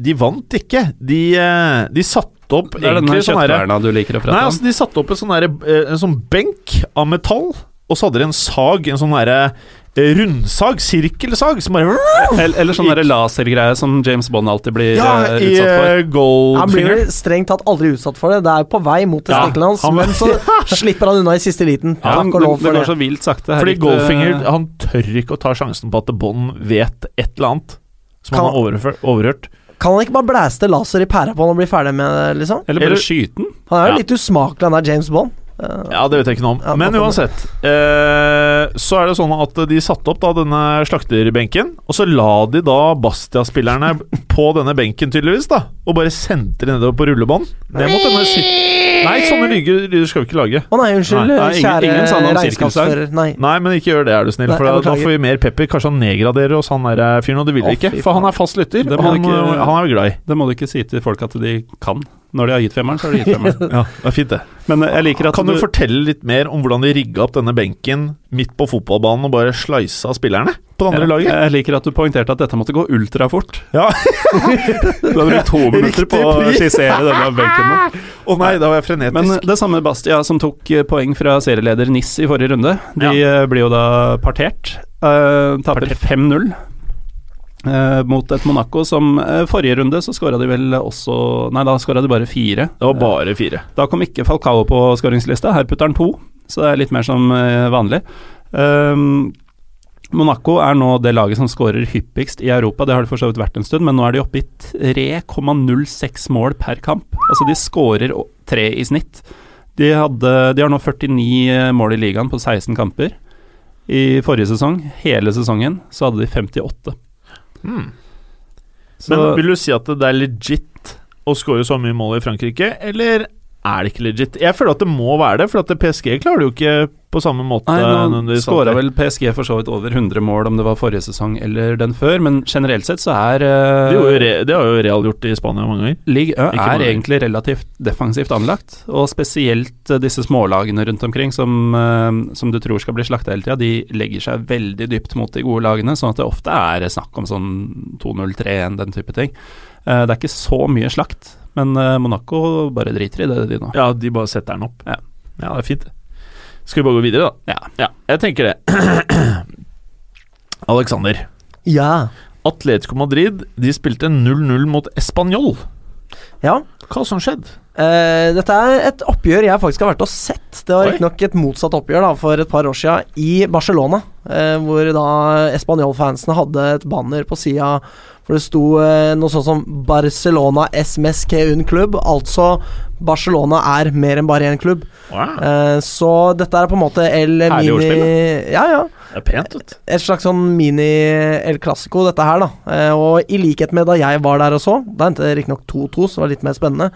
Speaker 1: de vant ikke. De, eh, de satte opp
Speaker 2: Det er denne
Speaker 1: sånn
Speaker 2: kjøttverna du liker å
Speaker 1: Nei,
Speaker 2: prate om.
Speaker 1: altså De satte opp en sånn, derre, eh, en sånn benk av metall, og så hadde de en sag, en sånn derre eh, rundsag, sirkelsag, som bare
Speaker 2: Eller, eller sånn lasergreie som James Bond alltid blir
Speaker 1: Ja,
Speaker 2: eh,
Speaker 1: i
Speaker 2: utsatt for.
Speaker 1: Goldfinger.
Speaker 3: Han blir vel strengt tatt aldri utsatt for det. Det er på vei mot
Speaker 1: Ja,
Speaker 3: testiklene hans,
Speaker 1: han-
Speaker 3: men så slipper han unna i siste liten.
Speaker 2: Ja,
Speaker 3: Takk
Speaker 2: det,
Speaker 3: og lov
Speaker 2: det går
Speaker 3: det.
Speaker 2: så vilt sakte.
Speaker 1: Fordi. Goldfinger han tør ikke å ta sjansen på at Bond vet et eller annet som
Speaker 3: Kan-
Speaker 1: han har overhørt.
Speaker 3: Kan han ikke bare blæste laser i pæra på han og bli ferdig med det, liksom?
Speaker 2: Eller bare skyte den.
Speaker 3: Han er jo
Speaker 1: Ja.
Speaker 3: litt usmakelig, han der James Bond. Eh,
Speaker 1: Ja, det vet jeg ikke noe om.
Speaker 3: Ja,
Speaker 1: Men uansett, eh, så er det sånn at de satte opp da denne slakterbenken, og så la de da Bastia-spillerne på denne benken, tydeligvis, da, og bare sendte de nedover på rullebånd. Det måtte denne si Nei, sånne lyder, skal vi ikke lage.
Speaker 3: Å nei, unnskyld,
Speaker 2: Nei, nei, ingen-
Speaker 3: kjære
Speaker 2: ingen sa
Speaker 3: regnskapsfører. Nei.
Speaker 1: Nei, men ikke gjør det, er du snill, for da, da får vi mer pepper. Kanskje han nedgraderer oss, han der fyren, og det vil vi ikke. For han er fast lytter,
Speaker 2: Det
Speaker 1: og
Speaker 2: må
Speaker 1: han,
Speaker 2: ikke-
Speaker 1: han er vi glad i.
Speaker 2: Det må du ikke si til folk at de kan. Når de har gitt femmeren, så har de gitt femmeren.
Speaker 1: Ja, det er fint, det.
Speaker 2: Men eh, jeg liker at
Speaker 1: Kan du fortelle litt mer om hvordan de rigga opp denne benken midt på fotballbanen og bare sleisa spillerne på det andre
Speaker 2: ja,
Speaker 1: laget?
Speaker 2: jeg liker at du poengterte at dette måtte gå ultrafort.
Speaker 1: Ja.
Speaker 2: Du har brukt to minutter på å skissere denne benken. nå.
Speaker 1: Å nei, da var jeg frenetisk.
Speaker 2: Men det samme Bastia som tok eh, poeng fra serieleder NIS i forrige runde, de ja. blir jo da partert. Uh, taper 5-0 eh, mot et Monaco som uh, Forrige runde så skåra de vel også Nei, da skåra de bare fire.
Speaker 1: det var bare fire.
Speaker 2: Da kom ikke Falcao på skåringslista. Her putter han to, så det er litt mer som vanlig. Um, Monaco er nå det laget som skårer hyppigst i Europa. Det har det for så vidt vært en stund, men nå er de oppe i 3,06 mål per kamp. Altså de skårer tre i snitt. De, hadde, de har nå 49 mål i ligaen på 16 kamper. I forrige sesong, hele sesongen, så hadde de 58. Så
Speaker 1: Men vil du si at det er legit å skåre så mye mål i Frankrike, eller er det ikke legit. Jeg føler at det må være det, for at PSG klarer det jo ikke på samme måte.
Speaker 2: Nei, nå skåra vel PSG for så vidt over 100 mål, om det var forrige sesong eller den før, men generelt sett så er uh,
Speaker 1: det, Re- det har jo Real gjort i Spania mange ganger.
Speaker 2: Ligue 1 er
Speaker 1: mange.
Speaker 2: egentlig relativt defensivt anlagt, og spesielt eh, disse smålagene rundt omkring som, uh, som du tror skal bli slakta hele tida, de legger seg veldig dypt mot de gode lagene, sånn at det ofte er snakk om sånn 2-0-3-1, den type ting. Uh, Det er ikke så mye slakt, men eh, Monaco bare driter i det, de nå.
Speaker 1: Ja, de bare setter den opp.
Speaker 2: Ja.
Speaker 1: ja, det er fint. Skal vi bare gå videre, da?
Speaker 2: Ja.
Speaker 1: jeg tenker det. Alexander.
Speaker 3: Ja.
Speaker 1: Atletico Madrid de spilte 0-0 mot Español.
Speaker 3: ja.
Speaker 1: Hva som skjedde?
Speaker 3: Uh, dette er et oppgjør jeg faktisk har vært og sett. Det var riktignok et motsatt oppgjør da, for et par år siden, i Barcelona. Uh, hvor da Español-fansene hadde et banner på sida hvor det sto eh, noe sånt som 'Barcelona SMSK un klubb'. Altså Barcelona er mer enn bare én klubb.
Speaker 1: Wow.
Speaker 3: Eh, så dette er på en måte El
Speaker 1: Herlig
Speaker 3: Mini
Speaker 1: ordspill,
Speaker 3: Ja, ja.
Speaker 1: Det er pent, ut.
Speaker 3: Et slags sånn mini-El Clásico, dette her, da. Eh, og i likhet med da jeg var der og så, da endte det riktignok 2-2, så det var litt mer spennende.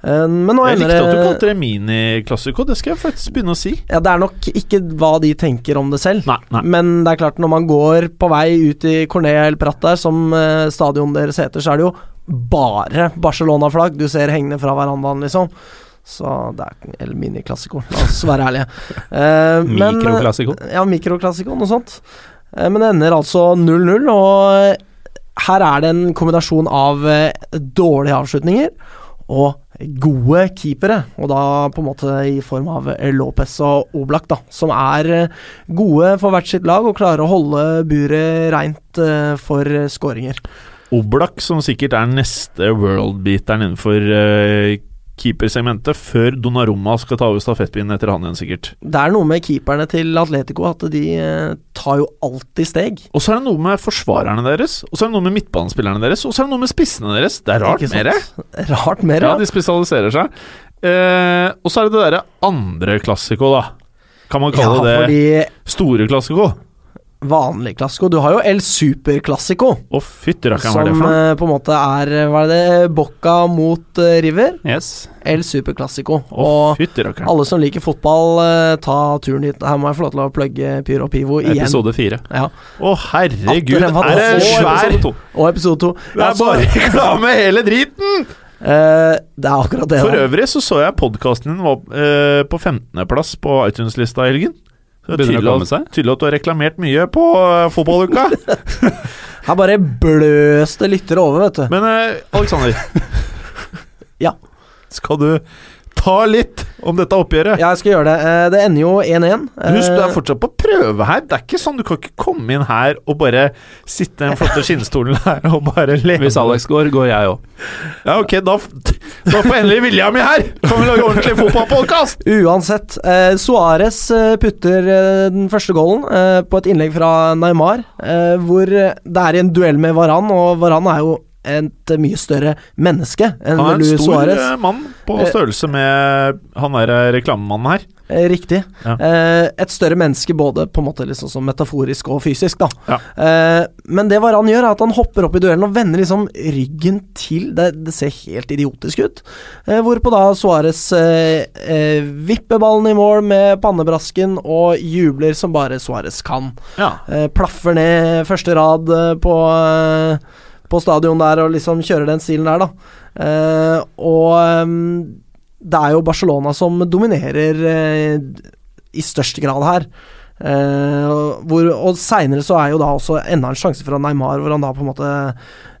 Speaker 3: Eh, men nå
Speaker 1: Jeg likte at du kalte det miniklassiko. Det skal jeg faktisk begynne å si.
Speaker 3: Ja, det er nok ikke hva de tenker om det selv.
Speaker 1: Nei, nei.
Speaker 3: Men det er klart, når man går på vei ut i Cornea El Prat der, som eh, stadion deres heter, så er det jo bare Barcelona-flagg du ser hengende fra verandaen, liksom. Så det er Eller miniklassiko, la oss være ærlige. Eh, men-
Speaker 2: Mikroklassiko.
Speaker 3: Ja, mikroklassiko, noe sånt. Eh, Men det ender altså 0-0, og her er det en kombinasjon av eh, dårlige avslutninger og gode keepere, og da på en måte i form av eh, Lopez og Oblak, da, som er eh, gode for hvert sitt lag og klarer å holde buret reint eh, for eh, skåringer.
Speaker 1: Oblak, som sikkert er neste worldbeateren innenfor uh, keepersegmentet, før Donnarumma skal ta over stafettpinnen etter han igjen, sikkert.
Speaker 3: Det er noe med keeperne til Atletico at de eh, tar jo alltid steg.
Speaker 1: Og så er det noe med forsvarerne deres, og så er det noe med midtbanespillerne deres, og så er det noe med spissene deres. Det er rart mer.
Speaker 3: Rart mer,
Speaker 1: Ja,
Speaker 3: ja.
Speaker 1: de spesialiserer seg. Eh, og så er det det derre andre klassiko, da. Kan man
Speaker 3: Ja,
Speaker 1: kalle det
Speaker 3: fordi
Speaker 1: store klassiko?
Speaker 3: Vanlig klassiko Du har jo El Super-klassiko.
Speaker 1: Å, fytti er det
Speaker 3: Som eh, på en måte er eh, Hva er det? Bocca mot uh, River.
Speaker 2: Yes.
Speaker 3: El Super-klassiko.
Speaker 1: Å,
Speaker 3: Og alle som liker fotball, uh, ta turen dit. Her må jeg få lov til å plugge Pyro Pivo igjen.
Speaker 2: Episode fire.
Speaker 3: Ja.
Speaker 1: Å, herregud. Er det svær.
Speaker 3: Og episode to.
Speaker 1: Det er bare reklame, hele driten!
Speaker 3: Eh, det er akkurat det.
Speaker 1: For
Speaker 3: da.
Speaker 1: øvrig så så jeg podkasten din var eh, på 15.-plass på iTunes-lista i helgen. Det er
Speaker 2: å
Speaker 1: tydelig
Speaker 2: komme
Speaker 1: at,
Speaker 2: seg.
Speaker 1: tydelig at du har reklamert mye på uh, fotballuka.
Speaker 3: Her bare bløste det lyttere over, vet du.
Speaker 1: Men uh, Alexander
Speaker 3: Ja.
Speaker 1: Skal du ta litt om dette oppgjøret?
Speaker 3: Ja, jeg skal gjøre det. Eh, det ender jo 1-1.
Speaker 1: Husk, du er
Speaker 3: Eh,
Speaker 1: fortsatt på prøve her. Det er ikke sånn Du kan ikke komme inn her og bare sitte i den flotte skinnstolen her og bare leve.
Speaker 2: Hvis Alex går, går jeg òg.
Speaker 1: Ja, ok, da, da får endelig vilja mi her! Kan vi lage ordentlig fotballpodkast?
Speaker 3: Uansett. Eh, Suárez eh, putter den første goalen eh, på et innlegg fra Neymar, eh, hvor det er i en duell med Varan, og Varan er jo et mye større menneske enn
Speaker 1: Han er en stor
Speaker 3: Suárez.
Speaker 1: eh, mann på
Speaker 3: Eh,
Speaker 1: størrelse med han der eh, reklamemannen her.
Speaker 3: Riktig.
Speaker 1: Ja.
Speaker 3: Et større menneske både på en måte liksom som metaforisk og fysisk, da.
Speaker 1: Ja.
Speaker 3: Men det Varan gjør, er at han hopper opp i duellen og vender liksom ryggen til. Det, det ser helt idiotisk ut. Hvorpå da Suárez eh, vipper ballen i mål med pannebrasken og jubler som bare Suárez kan.
Speaker 1: Ja.
Speaker 3: Plaffer ned første rad på, eh, på stadion der og liksom kjører den stilen der, da. Eh, og um, det er jo Barcelona som dominerer eh, i størst grad her. Eh, hvor, og seinere så er jo da også enda en sjanse fra Neymar, hvor han da på en måte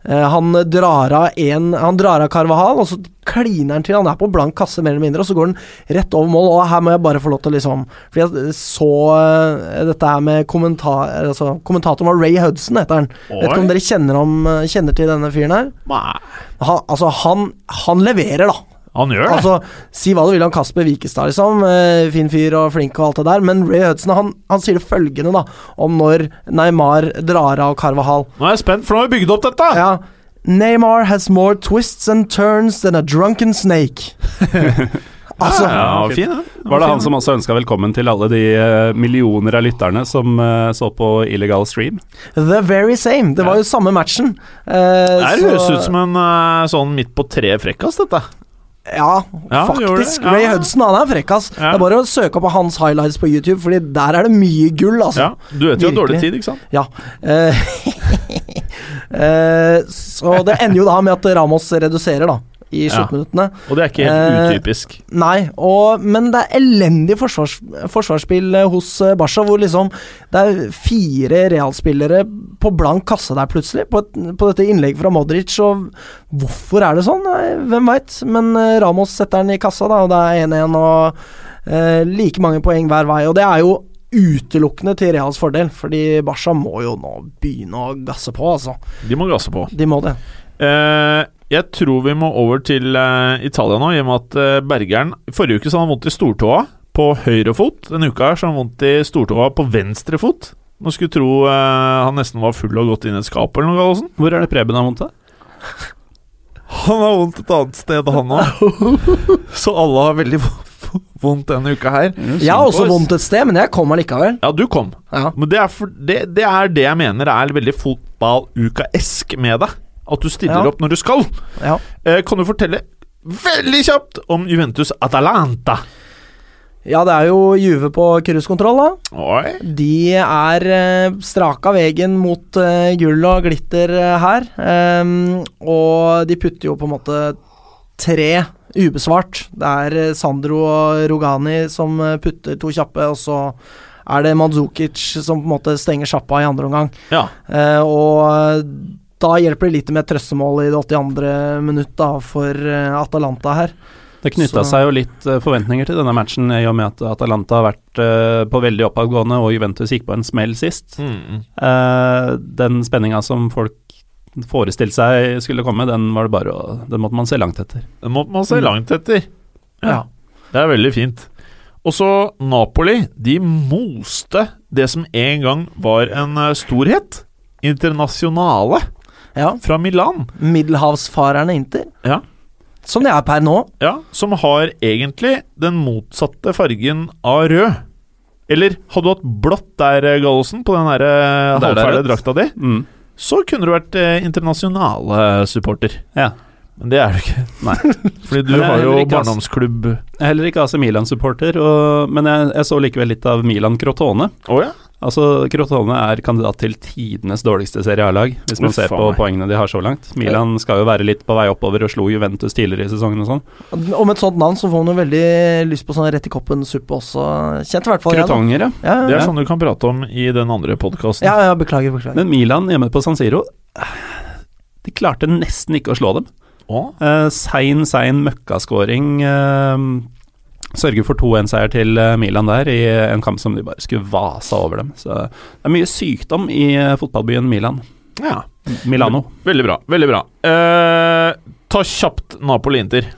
Speaker 3: Han drar en Han drar av Carvahal, og så kliner han til. Han er på blank kasse, mer eller mindre, og så går han rett over mål. Og her må jeg bare få lov til å liksom Fordi jeg så eh, dette her med kommentar... Altså, kommentatoren var Ray Hudson, heter han. Vet ikke om dere kjenner, om, kjenner til denne fyren her?
Speaker 1: Nei,
Speaker 3: Han, altså, han, han leverer, da.
Speaker 1: Han gjør det.
Speaker 3: Altså, Si hva du vil om Kasper Wikestad, liksom. Eh, fin fyr og flink og alt det der. Men Ray Hudson han, han sier det følgende da om når Neymar drar av Carvahal.
Speaker 1: Nå er jeg spent, for nå har vi bygd opp dette!
Speaker 3: Ja, Neymar has more twists and turns than a drunken snake. altså,
Speaker 1: ja, ja, fin, ja.
Speaker 2: Var det han som også ønska velkommen til alle de eh, millioner av lytterne som eh, så på illegal stream?
Speaker 3: the very same. Det var jo samme matchen. Uh,
Speaker 1: Det høres ut som en sånn midt på tre frekkas, dette.
Speaker 3: Ja,
Speaker 1: Ja,
Speaker 3: faktisk.
Speaker 1: Ray ja.
Speaker 3: Hudson han er frekk, ass.
Speaker 1: Ja.
Speaker 3: Det er bare å søke opp hans highlights på YouTube, Fordi der er det mye gull, altså.
Speaker 1: Ja, du vet jo dårlig tid, ikke sant?
Speaker 3: Ja. Uh, så det ender jo da med at Ramos reduserer, da, i
Speaker 1: Ja.
Speaker 3: sluttminuttene.
Speaker 1: Og det er ikke helt
Speaker 3: Eh,
Speaker 1: utypisk.
Speaker 3: Nei, og, men det er elendig forsvars, forsvarsspill eh, hos eh, Barca, hvor liksom det er fire realspillere på blank kasse der plutselig, på, et, på dette innlegget fra Modric, og hvorfor er det sånn? Nei, hvem veit? Men Ramos setter den i kassa, da, og det er 1-1 og eh, like mange poeng hver vei, og det er jo utelukkende til Reals fordel, fordi Barca må jo nå begynne å gasse på, altså.
Speaker 1: De må gasse på.
Speaker 3: De må det.
Speaker 1: Eh, jeg tror vi må over til uh, Italia nå, i og med at uh, Bergeren Forrige uke så hadde han vondt i stortåa på høyre fot. Denne uka her så har han vondt i stortåa på venstre fot. Nå skulle tro uh, han nesten var full og gått inn i et skap eller noe. Gallosen.
Speaker 2: Hvor er det Preben har vondt? da?
Speaker 1: Han har vondt et annet sted, han òg. så alle har veldig vondt denne uka her.
Speaker 3: Jeg har også vondt et sted, men jeg kom allikevel.
Speaker 1: Ja, du kom.
Speaker 3: Ja.
Speaker 1: Men det er, for, det, det er det jeg mener er veldig fotballuka-esk med det. At du stiller
Speaker 3: Ja.
Speaker 1: opp når du skal.
Speaker 3: ja.
Speaker 1: Eh, kan du fortelle veldig kjapt om Juventus Atalanta?
Speaker 3: Ja, det er jo Juve på cruisekontroll, da.
Speaker 1: Oi.
Speaker 3: De er eh, straka veien mot eh, gull og glitter eh, her. Um, og de putter jo på en måte tre ubesvart. Det er eh, Sandro og Rogani som eh, putter to kjappe, og så er det Mandzukic som på en måte stenger sjappa i andre omgang.
Speaker 1: Ja.
Speaker 3: Eh, og da hjelper det litt med et trøstemål i det 82. minutt da, for eh, Atalanta her.
Speaker 2: Det knytta seg jo litt eh, forventninger til denne matchen i og med at Atalanta har vært eh, på veldig oppadgående, og Juventus gikk på en smell sist.
Speaker 1: Mm.
Speaker 2: Eh, den spenninga som folk forestilte seg skulle komme, den var det bare å Den måtte man se langt etter.
Speaker 1: Den måtte man se langt etter.
Speaker 3: Ja.
Speaker 1: Det er veldig fint. Og så Napoli. De moste det som en gang var en eh, storhet. Internasjonale
Speaker 3: ja.
Speaker 1: fra Milan.
Speaker 3: Middelhavsfarerne Inter.
Speaker 1: Ja.
Speaker 3: Som de er per nå.
Speaker 1: Ja, som har egentlig den motsatte fargen av rød. Eller hadde du hatt blått der, Gallosen, på den eh,
Speaker 2: det er
Speaker 1: halvferdige drakta di,
Speaker 2: Mm.
Speaker 1: så kunne du vært eh, internasjonale supporter.
Speaker 2: Ja.
Speaker 1: Men det er du ikke.
Speaker 2: Nei.
Speaker 1: Fordi du har jo barndomsklubb
Speaker 2: Jeg er heller ikke AC Milan-supporter, men jeg, jeg så likevel litt av Milan Crotone.
Speaker 1: Oh, ja?
Speaker 2: Altså, Crotone er kandidat til tidenes dårligste Serie A-lag, hvis man ser på
Speaker 1: meg.
Speaker 2: poengene de har så langt. Milan skal jo være litt på vei oppover og slo Juventus tidligere i sesongen og sånn.
Speaker 3: Og med et sånt navn så får man jo veldig lyst på sånn rett i koppen-suppe også. Kjent i hvert fall.
Speaker 2: Crotonger, ja.
Speaker 3: Ja,
Speaker 1: Det er sånn du kan prate om i den andre podkasten.
Speaker 3: ja, ja, beklager, beklager.
Speaker 2: Men Milan hjemme på San Siro De klarte nesten ikke å slå dem. Uh, sein, sein møkkaskåring uh, sørger for 2-1-seier til eh, Milan der, i en kamp som de bare skulle vasa over dem. Så det er mye sykdom i eh, fotballbyen Milan.
Speaker 1: Ja.
Speaker 2: Milano.
Speaker 1: Veldig bra. Veldig bra. Eh, ta kjapt Napoli-Inter.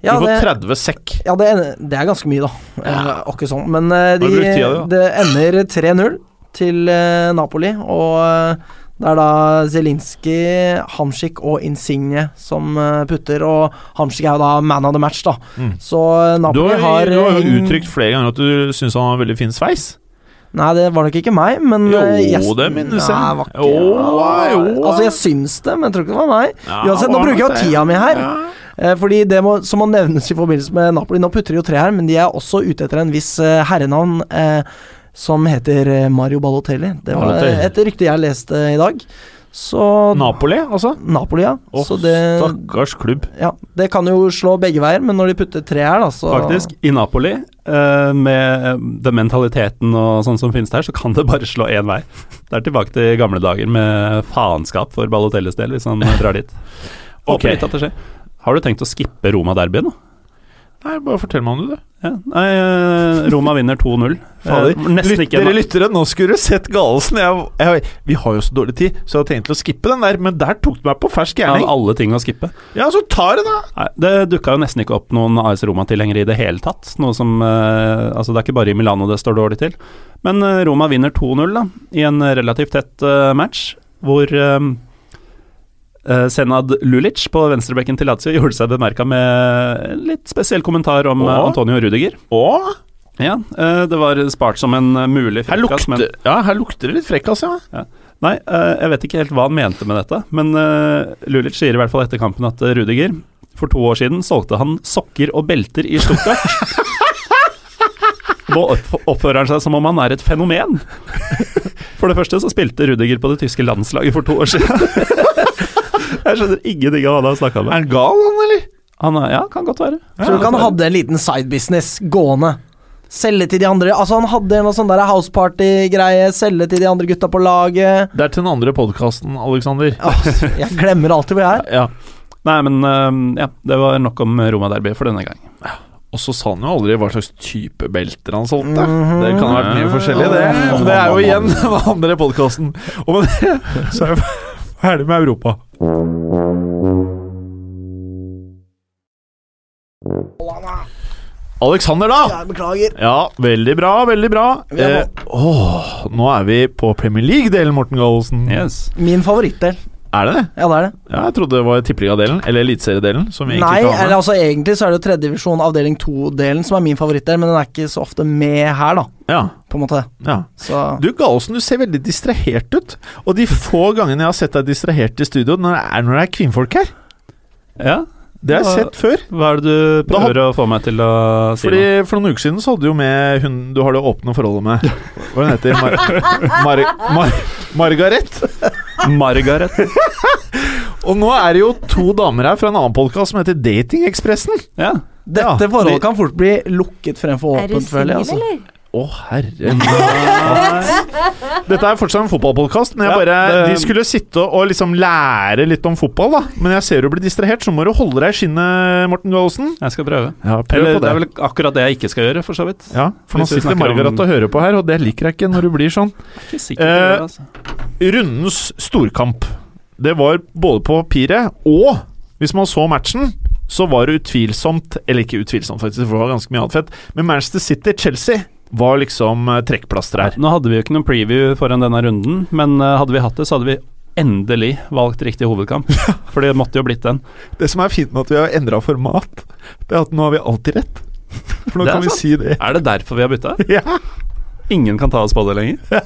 Speaker 3: ja,
Speaker 1: du får
Speaker 3: det,
Speaker 1: 30 sekk.
Speaker 3: ja det, det er ganske mye, da.
Speaker 1: Ja.
Speaker 3: Eh, ikke sånn. Men eh, de,
Speaker 1: tida
Speaker 3: det ender 3-0 til eh, Napoli, og eh, det er da Zelinski, Hamsik og Insigne som eh, putter, og Hamsik er jo da man of the match, da.
Speaker 1: Mm.
Speaker 3: Så Napoli
Speaker 1: Du har, du har jo uttrykt flere ganger at du syns han har veldig fin sveis.
Speaker 3: Nei, det var nok ikke meg, men
Speaker 1: Jo,
Speaker 3: eh,
Speaker 1: det minnes jeg.
Speaker 3: Nei, ikke,
Speaker 1: Jo, jo.
Speaker 3: Altså, jeg syns det, men jeg tror ikke det var meg.
Speaker 1: Ja,
Speaker 3: Uansett, nå bruker jeg jo tida mi her.
Speaker 1: Ja.
Speaker 3: Eh, fordi det må, som må nevnes i forbindelse med Napoli Nå putter de jo tre her, men de er også ute etter en viss eh, herrenavn eh, som heter eh, Mario Balotelli. Det var
Speaker 1: Balotelli.
Speaker 3: et rykte jeg leste i dag. Så
Speaker 1: Napoli, altså.
Speaker 3: Napoli, ja.
Speaker 1: Oh,
Speaker 3: så det,
Speaker 1: stakkars klubb.
Speaker 3: ja. Det kan jo slå begge veier, men når de putter tre her, da, så
Speaker 2: Faktisk, i Napoli, eh, med den mentaliteten og sånn som finnes der, så kan det bare slå én vei. Det er tilbake til gamle dager med faenskap for Balotellis del, hvis han drar dit. Håper litt at det skjer. Har du tenkt å skippe Roma-derbyen? da?
Speaker 1: Nei, bare fortell meg om det, du.
Speaker 2: Ja. Nei, eh, Roma vinner 2-0.
Speaker 1: Fader,
Speaker 2: Eh,
Speaker 1: dere lyttere, nå skulle du sett Galesen. Jeg, jeg, vi har jo så dårlig tid, så jeg hadde tenkt å skippe den der, men der tok du meg på fersk
Speaker 2: av
Speaker 1: ja,
Speaker 2: alle ting å skippe.
Speaker 1: Ja, så tar det, da!
Speaker 2: Nei, det dukka jo nesten ikke opp noen AS Roma-tilhengere i det hele tatt. Noe som eh, Altså, det er ikke bare i Milano det står dårlig til. Men eh, Roma vinner 2-0, da, i en relativt tett eh, match, hvor eh, eh, Senad Lulic på venstrebekken til Lazio gjorde seg bemerka med en litt spesiell kommentar om eh,
Speaker 1: Åh.
Speaker 2: Antonio Rudiger.
Speaker 1: Åh?
Speaker 2: Ja, uh, det var spart som en eh, mulig frekkas, men
Speaker 1: ja, her lukter det litt frekkas, ja.
Speaker 2: Nei, uh, jeg vet ikke helt hva han mente med dette, men uh, Lulic sier i hvert fall etter kampen at eh, Rudiger For to år siden solgte han sokker og belter i Stuttgart. Nå oppfører han seg som om han er et fenomen. For det første så spilte Rudiger på det tyske landslaget for to år siden. Jeg skjønner ingenting av hva han har snakka
Speaker 1: Er
Speaker 2: med.
Speaker 1: han gal, han, eller?
Speaker 2: Han er, ja, kan godt være.
Speaker 3: Tror du ikke han hadde en liten sidebusiness gående? Selge til de andre Altså Han hadde en sånn der houseparty-greie. Selge til de andre gutta på laget.
Speaker 1: Det er til den andre podkasten, Alexander.
Speaker 3: Altså, jeg glemmer alltid hvor jeg er.
Speaker 1: Ja.
Speaker 2: Nei, men uh, ja, det var nok om Roma-derby for denne gang.
Speaker 1: Og så sa han jo aldri hva slags type belter han solgte.
Speaker 3: Mhm.
Speaker 1: Det kan ha vært mye forskjellig, det. Men det er jo igjen den andre podkasten. Og med det så er ferdig med Europa. Alexander, da!
Speaker 3: Jeg beklager.
Speaker 1: Ja, veldig bra, veldig bra. Eh, åh, nå er vi på Premier League-delen, Morten Gallosen.
Speaker 2: Yes.
Speaker 3: Min favorittdel.
Speaker 1: Er det det?
Speaker 3: Ja, det er det.
Speaker 1: Ja, jeg trodde det var tippeligadelen, eller eliteseriedelen. Som vi
Speaker 3: Nei, eller altså egentlig så er det jo tredjedivisjon avdeling 2-delen som er min favoritt der, men den er ikke så ofte med her, da,
Speaker 1: Ja,
Speaker 3: på en måte.
Speaker 1: ja.
Speaker 3: Så
Speaker 1: Du Gallosen, du ser veldig distrahert ut. Og de få gangene jeg har sett deg distrahert i studio, når det er, når det er kvinnfolk her.
Speaker 2: Ja,
Speaker 1: Det har jeg sett før.
Speaker 2: hva er det du
Speaker 1: Da
Speaker 2: prøver å få meg til å si Fordi
Speaker 1: Fordi For noen uker siden så hadde du jo med hun du har det åpne forholdet med. Hva hun heter Mar Mar Mar Margaret.
Speaker 2: Margaret.
Speaker 1: Og nå er det jo to damer her fra en annen podkast som heter Datingekspressen.
Speaker 2: Ja.
Speaker 3: dette forholdet kan fort bli lukket fremfor åpent, føler jeg. Altså.
Speaker 4: eller?
Speaker 1: Å, herre Dette er fortsatt en fotballpodkast, men jeg
Speaker 2: Ja,
Speaker 1: bare,
Speaker 2: det-
Speaker 1: de skulle sitte og liksom lære litt om fotball, da. Men jeg ser du blir distrahert, så må du holde deg i skinnet, Morten Gallosen.
Speaker 2: Jeg skal prøve.
Speaker 1: Ja, prøv
Speaker 2: Eller,
Speaker 1: på
Speaker 2: det er vel akkurat det jeg ikke skal gjøre, for så vidt.
Speaker 1: Ja, for
Speaker 2: Hvis nå
Speaker 1: sitter
Speaker 2: Margaret om-
Speaker 1: og hører på her, og det liker jeg ikke når du blir sånn.
Speaker 2: Ikke sikker
Speaker 1: Eh,
Speaker 2: det, altså.
Speaker 1: Rundens storkamp. Det var både på papiret og hvis man så matchen, så var det utvilsomt Eller ikke utvilsomt, faktisk, for det var ganske mye annet fett. Men Manchester City-Chelsea var liksom eh, trekkplaster her.
Speaker 2: Nå hadde vi jo ikke noen preview foran denne runden, men eh, hadde vi hatt det, så hadde vi endelig valgt riktig hovedkamp. For det måtte jo blitt den.
Speaker 1: Det som er fint med at vi har endra format, det er at nå har vi alltid rett. For nå kan
Speaker 2: sant.
Speaker 1: vi si det.
Speaker 2: Er det derfor vi har bytta?
Speaker 1: Ja.
Speaker 2: Ingen kan ta oss på det lenger.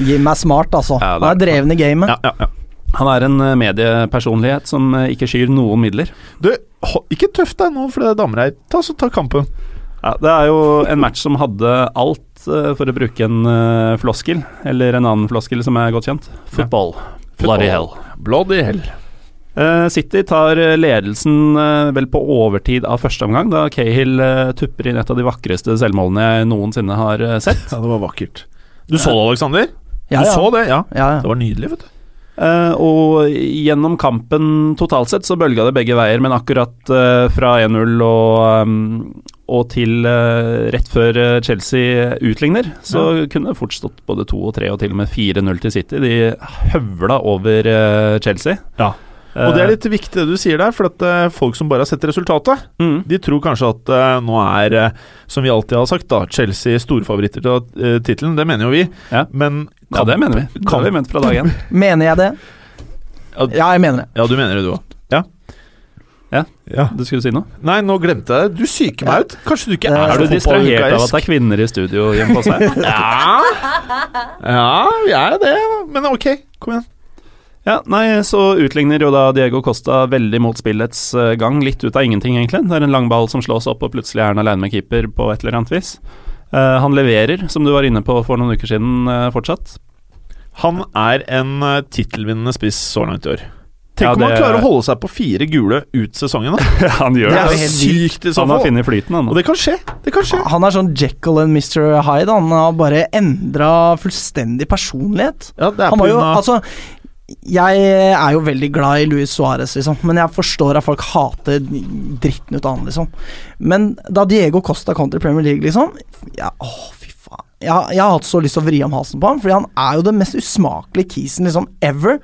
Speaker 3: Jim er smart, altså.
Speaker 2: Ja, er.
Speaker 3: Han
Speaker 2: er-
Speaker 3: dreven i gamet.
Speaker 1: Ja, ja, ja.
Speaker 2: Han er en eh, mediepersonlighet som ikke skyr noen midler.
Speaker 1: Du, ikke tøff deg nå for det er damer her. Ta, så ta kampen.
Speaker 2: Ja, det er jo en match som hadde alt, eh, for å bruke en eh, floskel, eller en annen floskel som er godt kjent. Football. Bloody hell.
Speaker 1: Bloody hell.
Speaker 2: Eh, City tar ledelsen vel på overtid av første omgang, da Cahill tupper inn et av de vakreste selvmålene jeg noensinne har sett.
Speaker 1: Ja, det var vakkert. Du så det, Aleksander?
Speaker 3: Ja,
Speaker 1: Du
Speaker 3: ja.
Speaker 1: så det, ja.
Speaker 3: Ja, ja.
Speaker 1: Det var nydelig, vet du.
Speaker 2: Eh, og gjennom kampen totalt sett så bølga det begge veier, men akkurat eh, fra 1-0 og, um, og til eh, rett før Chelsea utligner, så kunne det fort stått både 2 og 3 og til og med 4-0 til City. De høvla over Chelsea.
Speaker 1: Ja. Og det er litt viktig det du sier der, for at eh, folk som bare har sett resultatet,
Speaker 2: mm.
Speaker 1: de tror kanskje at eh, nå er, eh, som vi alltid har sagt, da, Chelsea storfavoritter til uh, tittelen. Det mener jo vi.
Speaker 2: Ja.
Speaker 1: Men
Speaker 2: Ja, det mener vi. Det har vi ment fra dag én.
Speaker 3: Mener jeg det?
Speaker 1: Ja.
Speaker 3: Jeg mener det.
Speaker 1: Ja, du mener det, du òg. Ja.
Speaker 2: Ja.
Speaker 1: ja.
Speaker 2: Du skulle si noe?
Speaker 1: Nei, nå glemte jeg det. Du psyker meg ut. Kanskje du ikke
Speaker 3: Eh,
Speaker 1: er,
Speaker 2: Er du distrahert av at det er kvinner i studio hjemme hos deg?
Speaker 1: Ja. ja, vi er det. Men ok, kom igjen.
Speaker 2: Ja, nei, så utligner jo da Diego Costa veldig mot spillets eh, gang, litt ut av ingenting, egentlig. Det er en lang ball som slås opp, og plutselig er han alene med keeper på et eller annet vis. Eh, han leverer, som du var inne på for noen uker siden, eh, fortsatt.
Speaker 1: Han er en uh, tittelvinnende spiss så langt i år. Tenk
Speaker 2: Ja,
Speaker 1: om han klarer å holde seg på fire gule ut sesongen. Da.
Speaker 2: han gjør
Speaker 3: Det
Speaker 1: Det er
Speaker 3: helt
Speaker 1: sykt i så
Speaker 2: Han har
Speaker 1: fall.
Speaker 2: funnet flyten, han.
Speaker 1: Og det kan skje. Det kan skje.
Speaker 3: Han er sånn Jekyll and Mr. Hyde. Han har bare endra fullstendig personlighet.
Speaker 1: Ja, det er
Speaker 3: Han
Speaker 1: på
Speaker 3: var jo
Speaker 1: grunn av
Speaker 3: Altså, jeg er jo veldig glad i Luis Suárez, liksom, men jeg forstår at folk hater dritten ut av han, liksom. Men da Diego Costa kom til Premier League, liksom ja, Å, fy faen. Jeg, jeg har hatt så lyst til å vri om halsen på ham, fordi han er jo den mest usmakelige kisen liksom ever.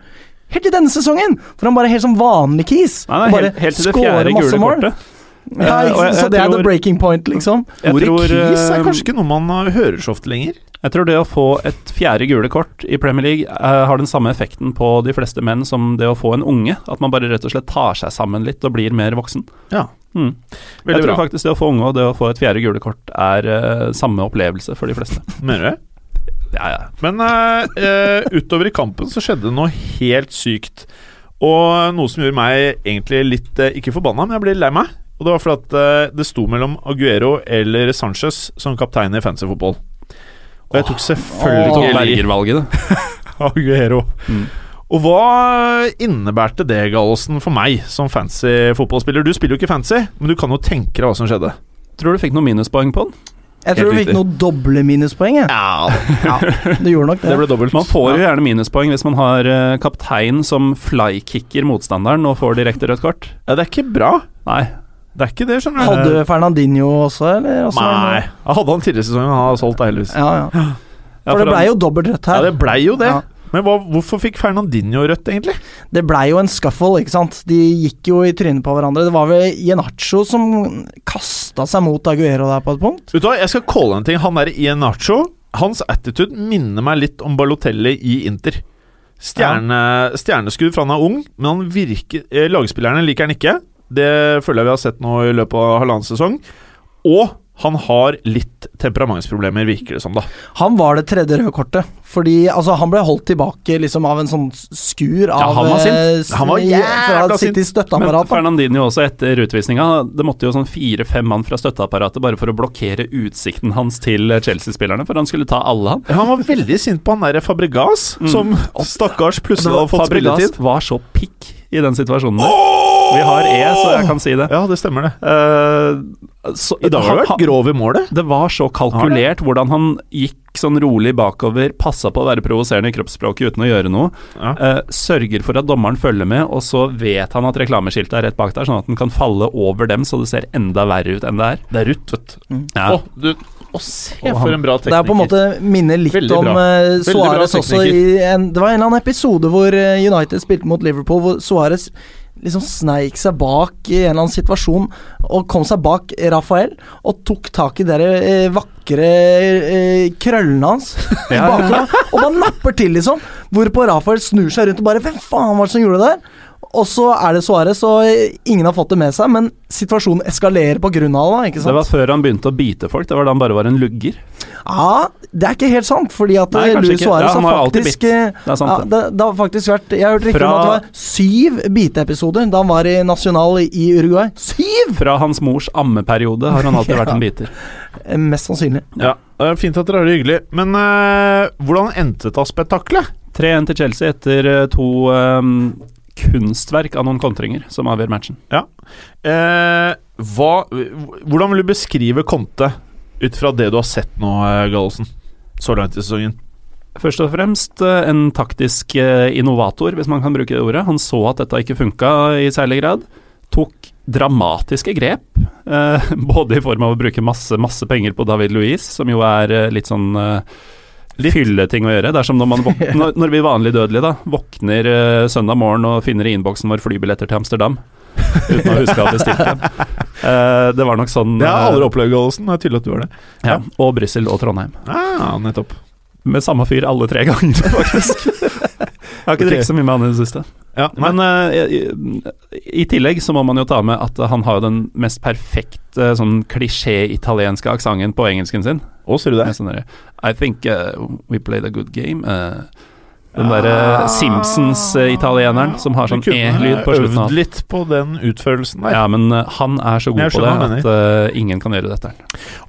Speaker 3: Helt til denne sesongen! For han bare er helt som vanlig kis.
Speaker 2: Nei,
Speaker 3: bare
Speaker 2: helt, helt til det fjerde gule kortet.
Speaker 3: Ja,
Speaker 2: Eh, jeg-
Speaker 3: så
Speaker 2: det
Speaker 3: det er the breaking point, liksom.
Speaker 1: Ordet
Speaker 2: tror,
Speaker 1: er
Speaker 2: eh,
Speaker 1: kanskje ikke noe man uh, hører så ofte lenger.
Speaker 2: Jeg tror det å få et fjerde gule kort i Premier League uh, har den samme effekten på de fleste menn som det å få en unge. At man bare rett og slett tar seg sammen litt og blir mer voksen.
Speaker 1: Ja,
Speaker 2: Mm.
Speaker 1: veldig
Speaker 2: jeg tror
Speaker 1: bra.
Speaker 2: faktisk det å få unge og det å få et fjerde gule kort er uh, samme opplevelse for de fleste.
Speaker 1: Mener du det?
Speaker 2: Ja, ja.
Speaker 1: Men uh, uh, utover i kampen så skjedde det noe helt sykt. Og noe som gjorde meg egentlig litt eh, Ikke forbanna, men jeg ble lei meg. Og det var fordi at eh, det sto mellom Aguero eller Sanchez som kaptein i fancy fotball. Og jeg tok selvfølgelig
Speaker 2: Berger-valget.
Speaker 1: Aguero.
Speaker 2: Mm.
Speaker 1: Og hva innebærte det, Gallosen, for meg som fancy fotballspiller? Du spiller jo ikke fancy, men du kan jo tenke deg hva som skjedde.
Speaker 2: Tror du fikk noen minuspoeng på den?
Speaker 3: Jeg tror du fikk noen doble minuspoeng. Jeg.
Speaker 1: Ja,
Speaker 3: Ja, Det gjorde nok det.
Speaker 1: det ble dobbelt.
Speaker 2: Man får jo gjerne minuspoeng hvis man har eh, kaptein som flykicker motstanderen og får direkte rødt kort.
Speaker 1: Ja, det er ikke bra.
Speaker 2: Nei.
Speaker 1: Det er ikke det, skjønner du.
Speaker 3: Hadde Fernandinho også, eller? Også,
Speaker 1: Nei. Jeg hadde han tidligere i sesongen, han har solgt heldigvis.
Speaker 3: Ja, ja.
Speaker 2: Ja,
Speaker 3: For det
Speaker 2: han-
Speaker 3: blei jo dobbelt rødt her.
Speaker 1: Ja, det blei jo det.
Speaker 3: Ja.
Speaker 1: Men hva, hvorfor fikk Fernandinho rødt, egentlig?
Speaker 3: Det blei jo en scuffle, ikke sant. De gikk jo i trynet på hverandre. Det var vel Ienacho som kasta seg mot Aguero der på et punkt.
Speaker 1: Vet du hva, Jeg skal calle en ting. Han der Ienacho, hans attitude minner meg litt om Balotelli i Inter. Stjerne, Stjerneskudd fra han er ung, men han virker eh, Lagspillerne liker han ikke. Det føler jeg vi har sett nå i løpet av halvannen sesong. Og han har litt temperamentsproblemer, virker det som, da.
Speaker 3: Han var det tredje røde kortet. Fordi altså, han ble holdt tilbake liksom av en sånn skur av ja,
Speaker 2: han var sint.
Speaker 3: eh,
Speaker 1: Han var jævla sint.
Speaker 2: Men Fernandinho også etter utvisninga. Det måtte jo sånn fire-fem mann fra støtteapparatet bare for å blokkere utsikten hans til Chelsea-spillerne, for han skulle ta alle, han.
Speaker 1: Han var veldig sint på han derre Fabregas,
Speaker 2: Mm.
Speaker 1: som stakkars plutselig har fått
Speaker 2: Fabregas
Speaker 1: spilletid.
Speaker 2: var så pikk i den situasjonen der. Vi har E, så jeg kan si det.
Speaker 1: Ja, det stemmer, det.
Speaker 2: Uh, så,
Speaker 1: I dag har du vært grov i målet.
Speaker 2: Det var så kalkulert hvordan han gikk sånn rolig bakover, passa på å være provoserende i kroppsspråket uten å gjøre noe.
Speaker 1: Ja.
Speaker 2: Uh, sørger for at dommeren følger med, og så vet han at reklameskiltet er rett bak der, sånn at den kan falle over dem, så det ser enda verre ut enn det er.
Speaker 1: Det er rutt, vet.
Speaker 3: Mm.
Speaker 2: Ja.
Speaker 1: Å, du, å, se
Speaker 2: oh,
Speaker 1: for en bra tekniker.
Speaker 3: Det er på en måte minner litt
Speaker 1: Veldig
Speaker 3: om uh, Suárez også i en Det var en eller annen episode hvor eh, United spilte mot Liverpool, hvor Suárez liksom sneik seg bak i en eller annen situasjon og kom seg bak Rafael og tok tak i de eh, vakre eh, krøllene hans
Speaker 2: Ja.
Speaker 3: bakfra og bare napper til, liksom. Hvorpå Rafael snur seg rundt og bare Hvem faen var det som gjorde det der? Og så er det Suárez, og ingen har fått det med seg, men situasjonen eskalerer av det. ikke sant?
Speaker 2: Det var før han begynte å bite folk, det var da han bare var en lugger.
Speaker 3: Ja, det er ikke helt sant, fordi at
Speaker 2: Nei,
Speaker 3: eh, Luis. Suárez
Speaker 2: Ja,
Speaker 3: har faktisk
Speaker 2: Det er sant,
Speaker 3: ja,
Speaker 2: det.
Speaker 3: det, har faktisk vært Jeg har hørt rykter om at det var syv biteepisoder da han var i National i Uruguay. Syv!
Speaker 2: Fra hans mors ammeperiode har han alltid vært en biter.
Speaker 3: Mest sannsynlig.
Speaker 1: Ja, Fint at dere har det hyggelig. Men eh, hvordan endte da spetakkelet?
Speaker 2: 3-1 til Chelsea etter eh, to eh, kunstverk av noen kontringer som avgjør matchen.
Speaker 1: Eh, hva, hvordan vil du beskrive Conte ut fra det du har sett nå, eh, Gallosen? Så langt i sesongen.
Speaker 2: Først og fremst eh, en taktisk eh, innovator, hvis man kan bruke det ordet. Han så at dette ikke funka i særlig grad. Tok dramatiske grep, eh, både i form av å bruke masse, masse penger på David Louise, som jo er litt sånn eh, fylleting å gjøre. Det er som når, man våkner, når, vi vanlig dødelige da våkner uh, søndag morgen og finner i innboksen vår flybilletter til Amsterdam. Uten å huske å ha bestilt dem. Uh, det var nok sånn
Speaker 1: Det har jeg
Speaker 2: eh,
Speaker 1: aldri opplevd, Gallosen. Det er tydelig at du har det.
Speaker 2: ja, Og Brussel og Trondheim.
Speaker 1: Ah, nettopp.
Speaker 2: Med samme fyr alle tre ganger, faktisk. Jeg har ikke drukket så mye med han i det siste.
Speaker 1: Ja,
Speaker 2: Men uh, i, i tillegg så må man jo ta med at han har jo den mest perfekte sånn klisjé-italienske aksenten på engelsken sin.
Speaker 1: Å, ser du det?
Speaker 2: Sånn der, I think uh, we played a good game. Uh, den
Speaker 1: Ah.
Speaker 2: derre Simpsons-italieneren som har sånn E-lyd på slutten.
Speaker 1: øvd litt på den utførelsen der.
Speaker 2: Ja, men uh, han er så god på det at uh, ingen kan gjøre dette.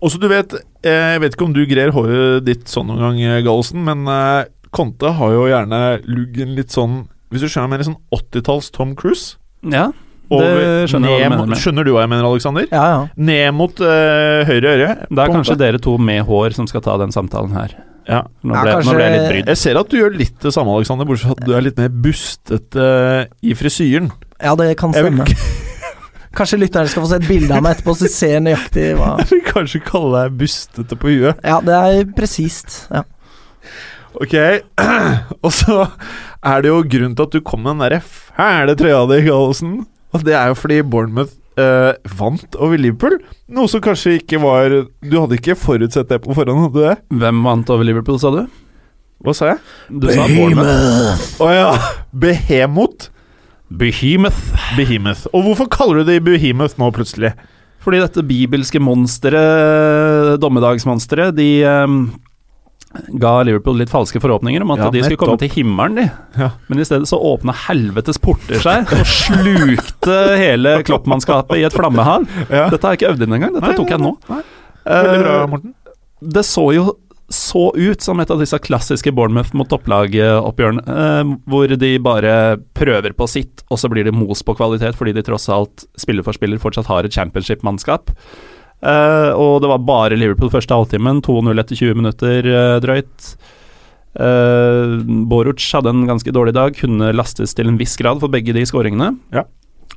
Speaker 1: Også du vet eh, Jeg vet ikke om du greier håret ditt sånn noen gang, eh, Gallosen, men eh, Conte har jo gjerne luggen litt sånn Hvis du skjønner mer sånn 80-talls Tom Cruise.
Speaker 2: Ja,
Speaker 1: det
Speaker 2: skjønner jeg du mener.
Speaker 1: Skjønner du hva jeg mener, Alexander?
Speaker 3: Ja, ja.
Speaker 1: Ned mot uh, høyre øre.
Speaker 2: det er kanskje dere to med hår som skal ta den samtalen her.
Speaker 1: Ja.
Speaker 2: Nå
Speaker 3: Ja,
Speaker 2: kanskje... nå ble jeg litt brydd.
Speaker 1: Jeg ser at du gjør litt det samme, Alexander, bortsett fra at du er litt mer bustete i frisyren.
Speaker 3: ja, det kan stemme. Kanskje lytterne skal få se et bilde av meg etterpå, så de ser nøyaktig hva
Speaker 1: jeg vil kanskje kalle deg bustete på huet.
Speaker 3: Ja, det er presist. Ja.
Speaker 1: Ok, og så er det jo grunnen til at du kom med den derre fæle trøya di, Gallosen. Og det er jo fordi Bournemouth eh, vant over Liverpool. Noe som kanskje ikke var Du hadde ikke forutsett det på forhånd, hadde du det?
Speaker 2: Hvem vant over Liverpool, sa du?
Speaker 1: Hva sa jeg?
Speaker 2: Du sa Bournemouth.
Speaker 1: Å ja! Behemoth.
Speaker 2: Behemoth.
Speaker 1: Behemoth. Og hvorfor kaller du det Behemoth nå, plutselig?
Speaker 2: Fordi dette bibelske monsteret, dommedagsmonsteret, de, ehm, ga Liverpool litt falske forhåpninger om at
Speaker 1: Ja,
Speaker 2: de skulle komme
Speaker 1: opp.
Speaker 2: til himmelen, de.
Speaker 1: Ja.
Speaker 2: Men i stedet så åpna helvetes porter seg og slukte hele kloppmannskapet i et flammehav.
Speaker 1: Ja.
Speaker 2: Dette har jeg ikke øvd inn engang, dette
Speaker 1: Nei,
Speaker 2: tok jeg nå.
Speaker 1: nei. Veldig bra,
Speaker 2: Eh,
Speaker 1: Morten.
Speaker 2: det så jo så ut som et av disse klassiske Bournemouth mot topplagoppgjørene, eh, hvor de bare prøver på sitt, og så blir det mos på kvalitet fordi de tross alt, spiller for spiller, fortsatt har et championship-mannskap. Eh, og det var bare Liverpool første halvtimen, 2-0 etter 20 minutter eh, drøyt. Uh, Boruc hadde en ganske dårlig dag, kunne lastes til en viss grad for begge de skåringene.
Speaker 1: Ja.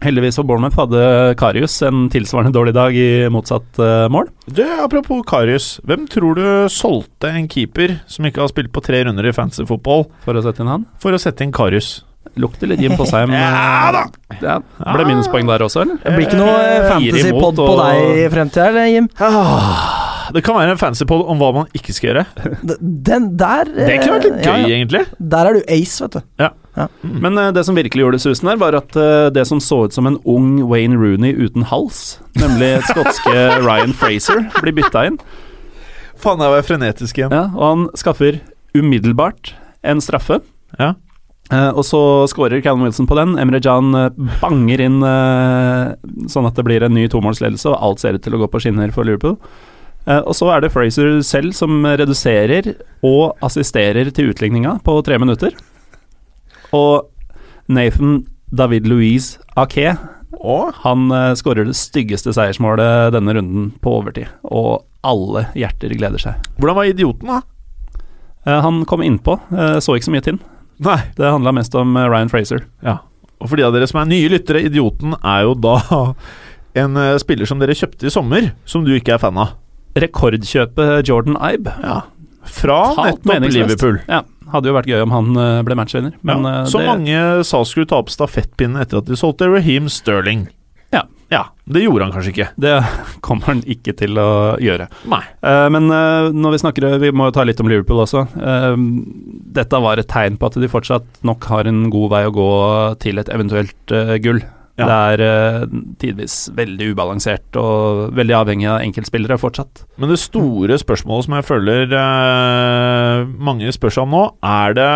Speaker 2: Heldigvis for Bournemouth hadde Karius en tilsvarende dårlig dag i motsatt uh, mål.
Speaker 1: Du, apropos Karius. Hvem tror du solgte en keeper som ikke har spilt på tre runder i fancy fotball,
Speaker 2: For å sette inn han.
Speaker 1: for å sette inn Karius?
Speaker 2: Lukter litt Jim Fosheim.
Speaker 1: Ja da!
Speaker 2: Ja, ble minuspoeng der også, eller?
Speaker 3: Det blir ikke noe eh, fantasy-pod på deg i fremtida, eller, Jim?
Speaker 1: Ah, det kan være en fancy pod om hva man ikke skal gjøre.
Speaker 3: Den der
Speaker 1: Det kunne vært litt
Speaker 3: eh,
Speaker 1: gøy,
Speaker 3: ja, ja.
Speaker 1: egentlig.
Speaker 3: Der er du ace, vet du.
Speaker 2: Ja Men eh, det som virkelig gjorde det susen her, var at eh, det som så ut som en ung Wayne Rooney uten hals, nemlig skotske Ryan Fraser, blir bytta inn.
Speaker 1: Faen, jeg var frenetisk igjen.
Speaker 2: Ja, og han skaffer umiddelbart en straffe.
Speaker 1: Ja.
Speaker 2: Eh, og så skårer Callum Wilson på den. Emre Can uh, banger inn uh, sånn at det blir en ny tomålsledelse, og alt ser ut til å gå på skinner for Liverpool. Eh, og så er det Fraser selv som reduserer og assisterer til utligninga på tre minutter. Og Nathan David Louise Ake han uh, skårer det styggeste seiersmålet denne runden på overtid. Og alle hjerter gleder seg.
Speaker 1: hvordan var idioten, da?
Speaker 2: Eh, han kom innpå, uh, så ikke så mye til.
Speaker 1: Nei.
Speaker 2: Det handla mest om eh, Ryan Fraser.
Speaker 1: Ja. Og for de av dere som er nye lyttere, idioten er jo da en eh, spiller som dere kjøpte i sommer, som du ikke er fan av.
Speaker 2: Rekordkjøpet Jordan Ibe.
Speaker 1: Ja. Fra
Speaker 2: Talt
Speaker 1: nettopp. Liverpool.
Speaker 2: Ja, hadde jo vært gøy om han eh, ble matchvinner, men
Speaker 1: ja. Så
Speaker 2: det,
Speaker 1: mange sa skulle ta opp stafettpinnen etter at de solgte Raheem Sterling.
Speaker 2: Ja.
Speaker 1: Det gjorde han kanskje ikke.
Speaker 2: det kommer han ikke til å gjøre.
Speaker 1: Nei.
Speaker 2: Uh, men uh, når vi snakker Vi må jo ta litt om Liverpool også. Uh, dette var et tegn på at de fortsatt nok har en god vei å gå til et eventuelt eh, gull.
Speaker 1: Ja.
Speaker 2: Det er uh, tidvis veldig ubalansert og veldig avhengig av enkeltspillere fortsatt.
Speaker 1: Men det store spørsmålet som jeg føler uh, mange spør seg om nå, er det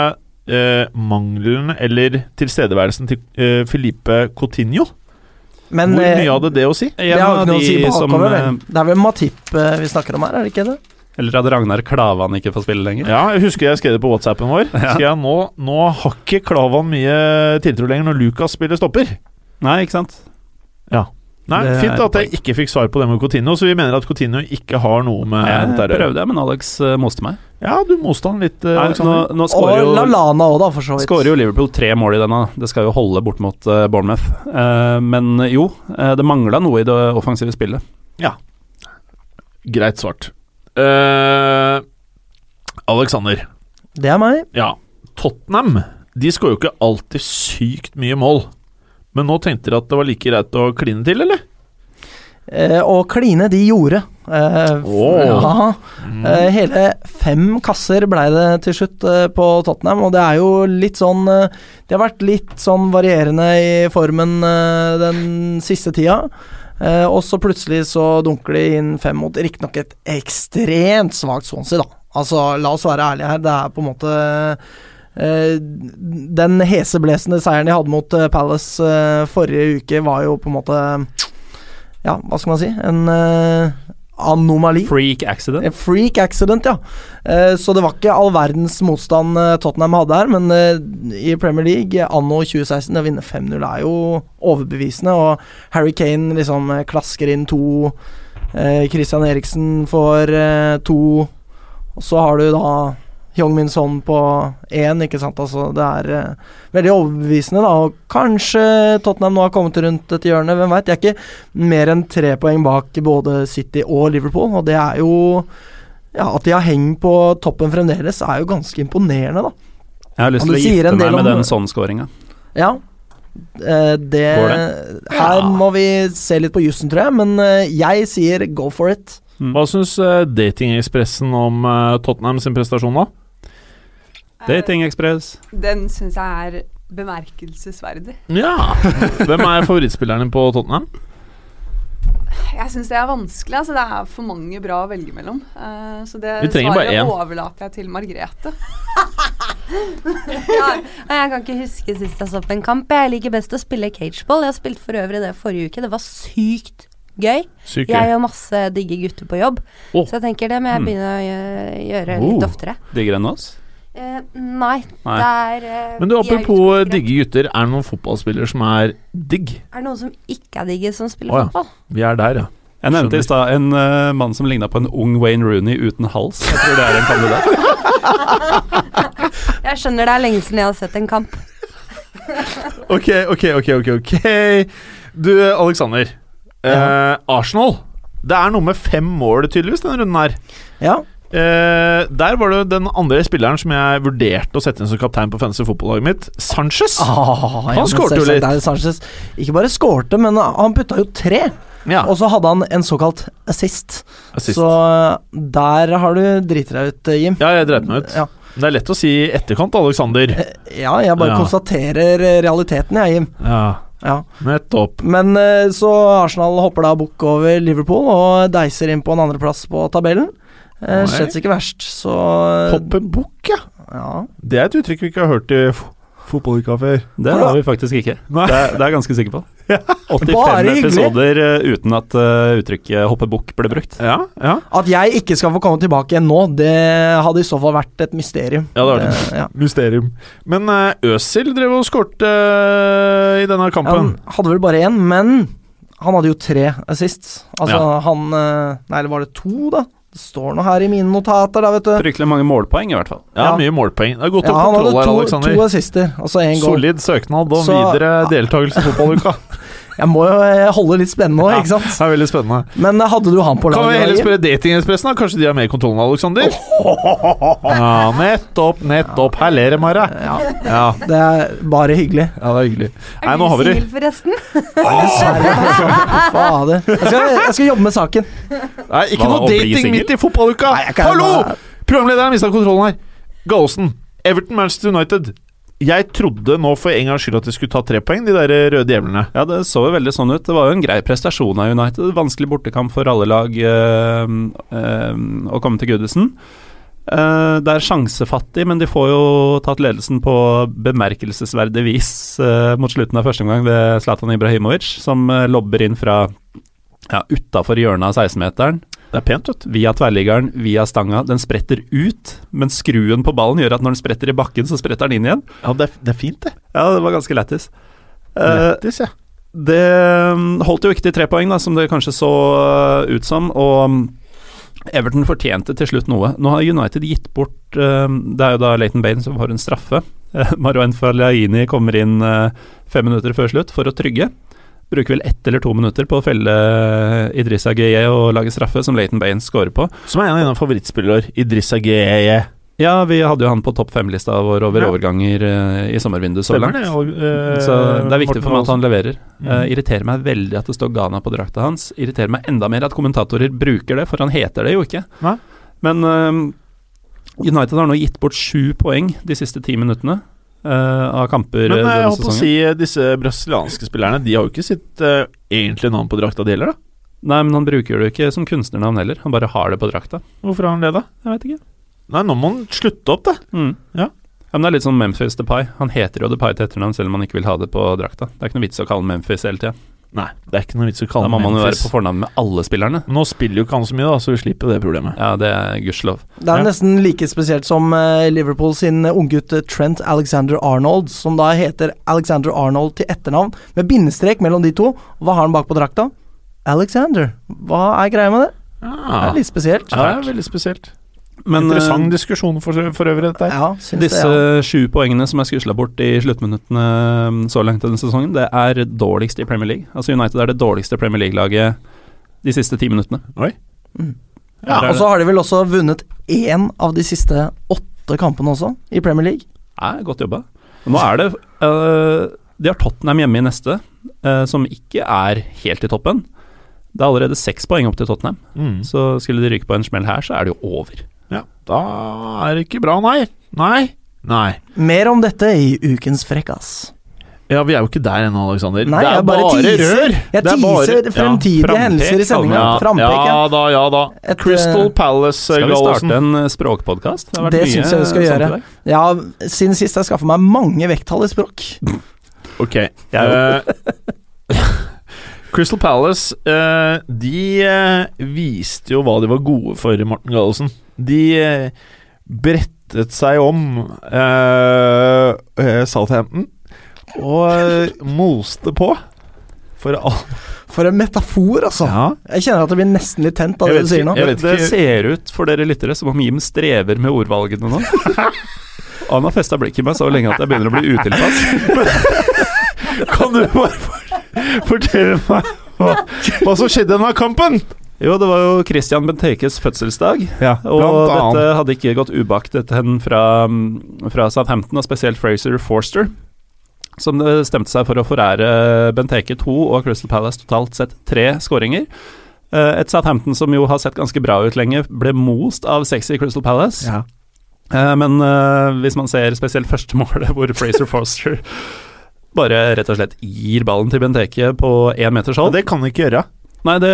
Speaker 1: uh, mangelen eller tilstedeværelsen til uh, Filipe Coutinho?
Speaker 3: Men
Speaker 1: Hvor
Speaker 3: eh,
Speaker 1: mye hadde det å si?
Speaker 3: det har ikke noe å si bakover,
Speaker 2: som,
Speaker 3: vel. Det er vel Matip eh, vi snakker om her, er det ikke det?
Speaker 2: Eller at Ragnar Klavan ikke får spille lenger.
Speaker 1: Ja, jeg husker jeg skrev det på WhatsAppen vår.
Speaker 2: Ja.
Speaker 1: Jeg nå, nå har ikke Klavan mye tiltro lenger når Lucas spiller stopper.
Speaker 2: Nei, ikke sant? Ja.
Speaker 1: Nei,
Speaker 2: Det
Speaker 1: Fint at jeg ikke fikk svar på det med Coutinho, så vi mener at Coutinho ikke har noe med
Speaker 2: Jeg
Speaker 1: dette å gjøre.
Speaker 2: prøvde, men Alex uh, moste meg.
Speaker 1: Ja, du moste han litt, eh,
Speaker 2: Nei, nå,
Speaker 1: Alexander.
Speaker 2: nå
Speaker 3: Og
Speaker 2: skårer jo
Speaker 3: Lalana òg, da, for så vidt.
Speaker 2: Skårer jo Liverpool tre mål i denne. Det skal jo holde bort mot uh, Bournemouth. Uh, men jo, uh, det mangla noe i det offensive spillet. Ja.
Speaker 1: Greit svart. Eh, Alexander.
Speaker 3: Det er meg.
Speaker 1: Ja, Tottenham De skårer jo ikke alltid sykt mye mål. Men nå tenkte dere at det var like greit å kline til, eller?
Speaker 3: å og kline, de gjorde. Eh,
Speaker 1: oh.
Speaker 3: Ja. uh, hele fem kasser ble det til slutt uh, på Tottenham, og det er jo litt sånn Det De har vært litt sånn varierende i formen den siste tida. Og så plutselig så dunker de inn fem mot riktignok et ekstremt svakt Swansea, da. Altså, la oss være ærlige her, det er på en måte Den heseblesende seieren de hadde mot Palace forrige uke, var jo på en måte Ja, hva skal man si? En anomali.
Speaker 2: Freak accident.
Speaker 3: Freak accident, ja. Eh, så det var ikke all verdens motstand eh, Tottenham hadde her, men eh, i Premier League anno 2016 å vinne 5-0 er jo overbevisende, og Harry Kane liksom eh, klasker inn to. Eh, Christian Eriksen får eh, to. Og så har du da Hyung-Min Son på én, ikke sant. Altså, det er uh, veldig overbevisende, da. Og kanskje Tottenham nå har kommet rundt et hjørne, hvem veit. De er ikke mer enn tre poeng bak både City og Liverpool, og det er jo ja, At de har heng på toppen fremdeles, er jo ganske imponerende, da.
Speaker 2: Jeg har lyst til å gifte meg med
Speaker 3: om-
Speaker 2: den sånn-skåringa.
Speaker 3: Ja. Uh, det,
Speaker 2: Går
Speaker 3: Her
Speaker 1: Ja.
Speaker 3: må vi se litt på jussen, tror jeg, men uh, jeg sier go for it.
Speaker 1: Hva syns uh, Datingekspressen om Tottenham sin prestasjon, da?
Speaker 2: Dating Express.
Speaker 4: Den syns jeg er bemerkelsesverdig.
Speaker 1: Ja Hvem er favorittspillerne på Tottenham?
Speaker 4: Jeg syns det er vanskelig. Altså, det er for mange bra å velge mellom. Uh, så det svaret overlater jeg til Margrethe.
Speaker 5: Ja, jeg kan ikke huske sist jeg så på en kamp. Jeg liker best å spille cageball. Jeg har spilt for øvrig det forrige uke. Det var sykt gøy.
Speaker 1: Sykt
Speaker 5: Jeg og masse digge gutter på jobb.
Speaker 1: Oh.
Speaker 5: Så jeg tenker det må jeg
Speaker 1: Mm.
Speaker 5: begynne å gjøre
Speaker 1: Oh.
Speaker 5: litt oftere.
Speaker 2: Diggere enn oss?
Speaker 5: Eh, nei,
Speaker 2: Nei.
Speaker 5: det er uh,
Speaker 1: Men du, apropos digge gutter, er det noen fotballspillere som er digg?
Speaker 5: Er det noen som ikke er digge, som spiller
Speaker 1: oh, ja.
Speaker 5: fotball?
Speaker 1: Vi er der, ja.
Speaker 2: Jeg nevnte i stad en uh, mann som ligna på en ung Wayne Rooney uten hals. Jeg tror det er en kandidat.
Speaker 5: Jeg skjønner det er lenge siden jeg har sett en kamp.
Speaker 1: Ok, ok, ok, ok, ok Du, Alexander. Eh, Arsenal. Det er noe med fem mål, tydeligvis, denne runden her.
Speaker 3: Ja.
Speaker 1: Eh, der var det den andre spilleren som jeg vurderte å sette inn som kaptein på fantasy fotballaget mitt. Sanchez.
Speaker 3: Ah,
Speaker 1: Han
Speaker 3: ja,
Speaker 1: skårte jo litt.
Speaker 3: Sanchez. Ikke bare skårte, men han putta jo tre.
Speaker 1: Ja,
Speaker 3: Og så hadde han en såkalt assist.
Speaker 1: assist.
Speaker 3: Så eh, der har du driti deg ut, eh, Jim.
Speaker 1: Ja, jeg dreit meg ut.
Speaker 3: Ja.
Speaker 1: Det er lett å si i etterkant, Alexander.
Speaker 3: Ja, jeg bare
Speaker 1: Ja.
Speaker 3: konstaterer eh, realiteten, jeg, Jim.
Speaker 1: Ja,
Speaker 3: Ja.
Speaker 1: nettopp.
Speaker 3: Men eh, så Arsenal hopper da bukk over Liverpool og deiser inn på en andreplass på tabellen. Eh. Slett ikke verst, så
Speaker 1: Hoppe bukk, ja.
Speaker 3: Ja.
Speaker 1: Det er et uttrykk vi ikke har hørt i f fotballuka før.
Speaker 2: Det har vi faktisk ikke. Det er, det er jeg ganske sikker på. 85 episoder eh, uten at uh, uttrykket 'hoppe bukk' ble brukt.
Speaker 1: Ja, ja.
Speaker 3: At jeg ikke skal få komme tilbake igjen nå, det hadde i så fall vært et mysterium.
Speaker 1: Ja, det var det.
Speaker 3: Uh, ja.
Speaker 1: Mysterium. Men uh, Øsil drev og skårte eh, i denne kampen.
Speaker 3: Han hadde vel bare én, men han hadde jo tre assist. Altså
Speaker 1: Ja.
Speaker 3: han eh, Nei, eller var det to, da? Det står noe her i mine notater, da, vet du.
Speaker 2: Fryktelig mange målpoeng, i hvert fall.
Speaker 1: Ja,
Speaker 3: Ja.
Speaker 1: mye målpoeng. Det er godt
Speaker 3: Ja,
Speaker 1: å
Speaker 3: han
Speaker 1: kontroll her,
Speaker 3: hadde to, assister, altså én.
Speaker 1: Solid søknad og
Speaker 3: Så-
Speaker 1: videre deltakelse i fotballuka.
Speaker 3: Jeg må jo eh, holde litt spennende
Speaker 1: òg,
Speaker 3: ikke sant?
Speaker 1: Ja, Det er veldig spennende.
Speaker 3: Men eh, hadde du han på
Speaker 1: Kan vi heller spørre Datingekspressen, da? Kanskje de har mer kontroll enn Alexander? Ja, nettopp, nettopp. Her ler de, Mara.
Speaker 3: Ja,
Speaker 1: Ja,
Speaker 3: det er bare hyggelig.
Speaker 1: ja, det er hyggelig. Nei, nå har vi det.
Speaker 5: singel, forresten?
Speaker 3: Fader. Jeg skal, jeg skal jobbe med saken.
Speaker 1: Nei, ikke
Speaker 2: Hva,
Speaker 1: noe
Speaker 2: å bli
Speaker 1: dating midt i fotballuka!
Speaker 3: Nei, jeg kan
Speaker 1: Hallo! Programlederen har mista kontrollen her. Gallosen. Everton Manchester United. Jeg trodde nå for en gangs skyld at de skulle ta tre poeng, de der røde djevlene.
Speaker 2: Ja, det så jo veldig sånn ut. Det var jo en grei prestasjon av United. Vanskelig bortekamp for alle lag øh, øh, å komme til Goodison. Uh, det er sjansefattig, men de får jo tatt ledelsen på bemerkelsesverdig vis uh, mot slutten av første omgang ved Zlatan Ibrahimovic, som uh, lobber inn fra ja, utafor hjørnet av 16-meteren.
Speaker 1: Det er pent, vet du.
Speaker 2: Via tverrliggeren, via stanga. Den spretter ut, men skruen på ballen gjør at når den spretter i bakken, så spretter den inn igjen.
Speaker 1: Ja, det er, det er fint, det.
Speaker 2: Ja, det var ganske lættis. Lættis,
Speaker 1: Lettis, ja.
Speaker 2: det mm, holdt jo ikke til tre poeng, da, som det kanskje så uh, ut som. Og mm, Everton fortjente til slutt noe. Nå har United gitt bort uh, Det er jo da Leighton Baines som får en straffe. Marouane Fellaini kommer inn fem minutter før slutt for å trygge. Bruker vel ett eller to minutter på å felle uh, Idrissa Gueye og lage straffe, som Leighton Baines scorer på.
Speaker 1: Som er en av dine favorittspillere, Idrissa Gueye.
Speaker 2: Ja, vi hadde jo han på topp fem-lista vår over
Speaker 1: Ja.
Speaker 2: overganger uh, i sommervinduet så langt.
Speaker 1: det? og, uh,
Speaker 2: Så det er viktig for meg at han leverer. Eh, irriterer meg veldig at det står Ghana på drakta hans. Irriterer meg enda mer at kommentatorer bruker det, for han heter det jo ikke.
Speaker 1: Hva?
Speaker 2: Men eh, United har nå gitt bort sju poeng de siste ti minuttene eh, av kamper
Speaker 1: Men
Speaker 2: eh,
Speaker 1: eh, jeg
Speaker 2: håper
Speaker 1: holdt på å si eh, disse brasilianske spillerne De har jo ikke sitt uh, egentlige navn på drakta, de heller, da?
Speaker 2: Nei, men han bruker det jo ikke som kunstnernavn heller. Han bare har det på drakta.
Speaker 1: Hvorfor har han det, da?
Speaker 2: Jeg vet ikke.
Speaker 1: Nei, nå må han slutte opp, da.
Speaker 2: Mm.
Speaker 1: Ja.
Speaker 2: Ja, men Det er litt som Memphis Depay. Han heter jo Depay til etternavn selv om han ikke vil ha det på drakta. Det er ikke noe vits å kalle han Memphis hele tida.
Speaker 1: Nei, det er ikke noe vits å
Speaker 2: Da må man jo være
Speaker 1: Memphis.
Speaker 2: på fornavn med alle spillerne.
Speaker 1: Nå spiller jo ikke han så mye, da, så vi slipper det problemet.
Speaker 2: Ja, det er gudskjelov.
Speaker 3: Det er
Speaker 1: Ja.
Speaker 3: nesten like spesielt som eh, Liverpool sin unggutt eh, Trent Alexander Arnold, som da heter Alexander Arnold til etternavn, med bindestrek mellom de to. Hva har han bak på drakta? Alexander. Hva er greia med det? Det
Speaker 1: Ja,
Speaker 3: er litt spesielt.
Speaker 1: ja det er veldig spesielt.
Speaker 2: Men eh,
Speaker 1: Interessant diskusjon for, for øvrig, dette her.
Speaker 3: Ja,
Speaker 2: Disse
Speaker 3: det, ja.
Speaker 2: sju poengene som er skusla bort i sluttminuttene um, så langt denne sesongen, det er dårligst i Premier League. Altså United er det dårligste Premier League-laget de siste ti minuttene.
Speaker 3: Mm. Ja, og så har de vel også vunnet én av de siste åtte kampene også, i Premier League.
Speaker 2: Ja, godt jobba. Nå er det øh, De har Tottenham hjemme i neste, øh, som ikke er helt i toppen. Det er allerede seks poeng opp til Tottenham,
Speaker 1: Mm.
Speaker 2: så skulle de ryke på en smell her, så er det jo over.
Speaker 1: Da er det ikke bra, nei. Nei. Nei.
Speaker 3: Mer om dette i ukens Frekkas.
Speaker 1: Ja, vi er jo ikke der ennå, Aleksander. Det er
Speaker 3: bare
Speaker 1: rør!
Speaker 3: Jeg
Speaker 1: Det er
Speaker 3: teaser fremtidige hendelser i sendinga.
Speaker 1: Ja,
Speaker 3: Frampek,
Speaker 1: ja
Speaker 3: ja.
Speaker 1: da, ja da.
Speaker 3: Et,
Speaker 1: Crystal
Speaker 3: eh,
Speaker 1: Palace,
Speaker 2: Skal vi starte en språkpodkast? Det,
Speaker 3: Det syns jeg vi skal gjøre. Ja, siden sist har jeg skaffa meg mange vekttall i språk.
Speaker 1: Ok.
Speaker 2: Jeg
Speaker 1: Eh, Crystal Palace, uh, de uh, viste jo hva de var gode for, Morten Gallosen. De eh, brettet seg om eh, eh, Southampton og moste på. For all
Speaker 3: For en metafor, altså.
Speaker 1: Ja.
Speaker 3: Jeg kjenner at det blir nesten litt tent av det du sier nå.
Speaker 2: Det ser ut for dere lyttere som om Jim strever med ordvalgene nå. Han har festa blikket i meg så lenge at jeg begynner å bli utilpass.
Speaker 1: Kan du bare fortelle meg hva, hva som skjedde denne kampen?
Speaker 2: Jo, det var jo Christian Bentekes fødselsdag.
Speaker 1: Ja,
Speaker 2: Og dette hadde ikke gått ubaktet hen fra, mm, fra Southampton, og spesielt Fraser Forster, som stemte seg for å forære Benteke to og Crystal Palace totalt sett tre skåringer. Eh, Et Southampton som jo har sett ganske bra ut lenge, ble most av sexy Crystal Palace.
Speaker 1: Ja.
Speaker 2: Eh, Men eh, hvis man ser spesielt første målet, hvor Fraser Forster bare rett og slett gir ballen til Benteke på én meters hold ja,
Speaker 1: det kan han ikke gjøre.
Speaker 2: Nei, det,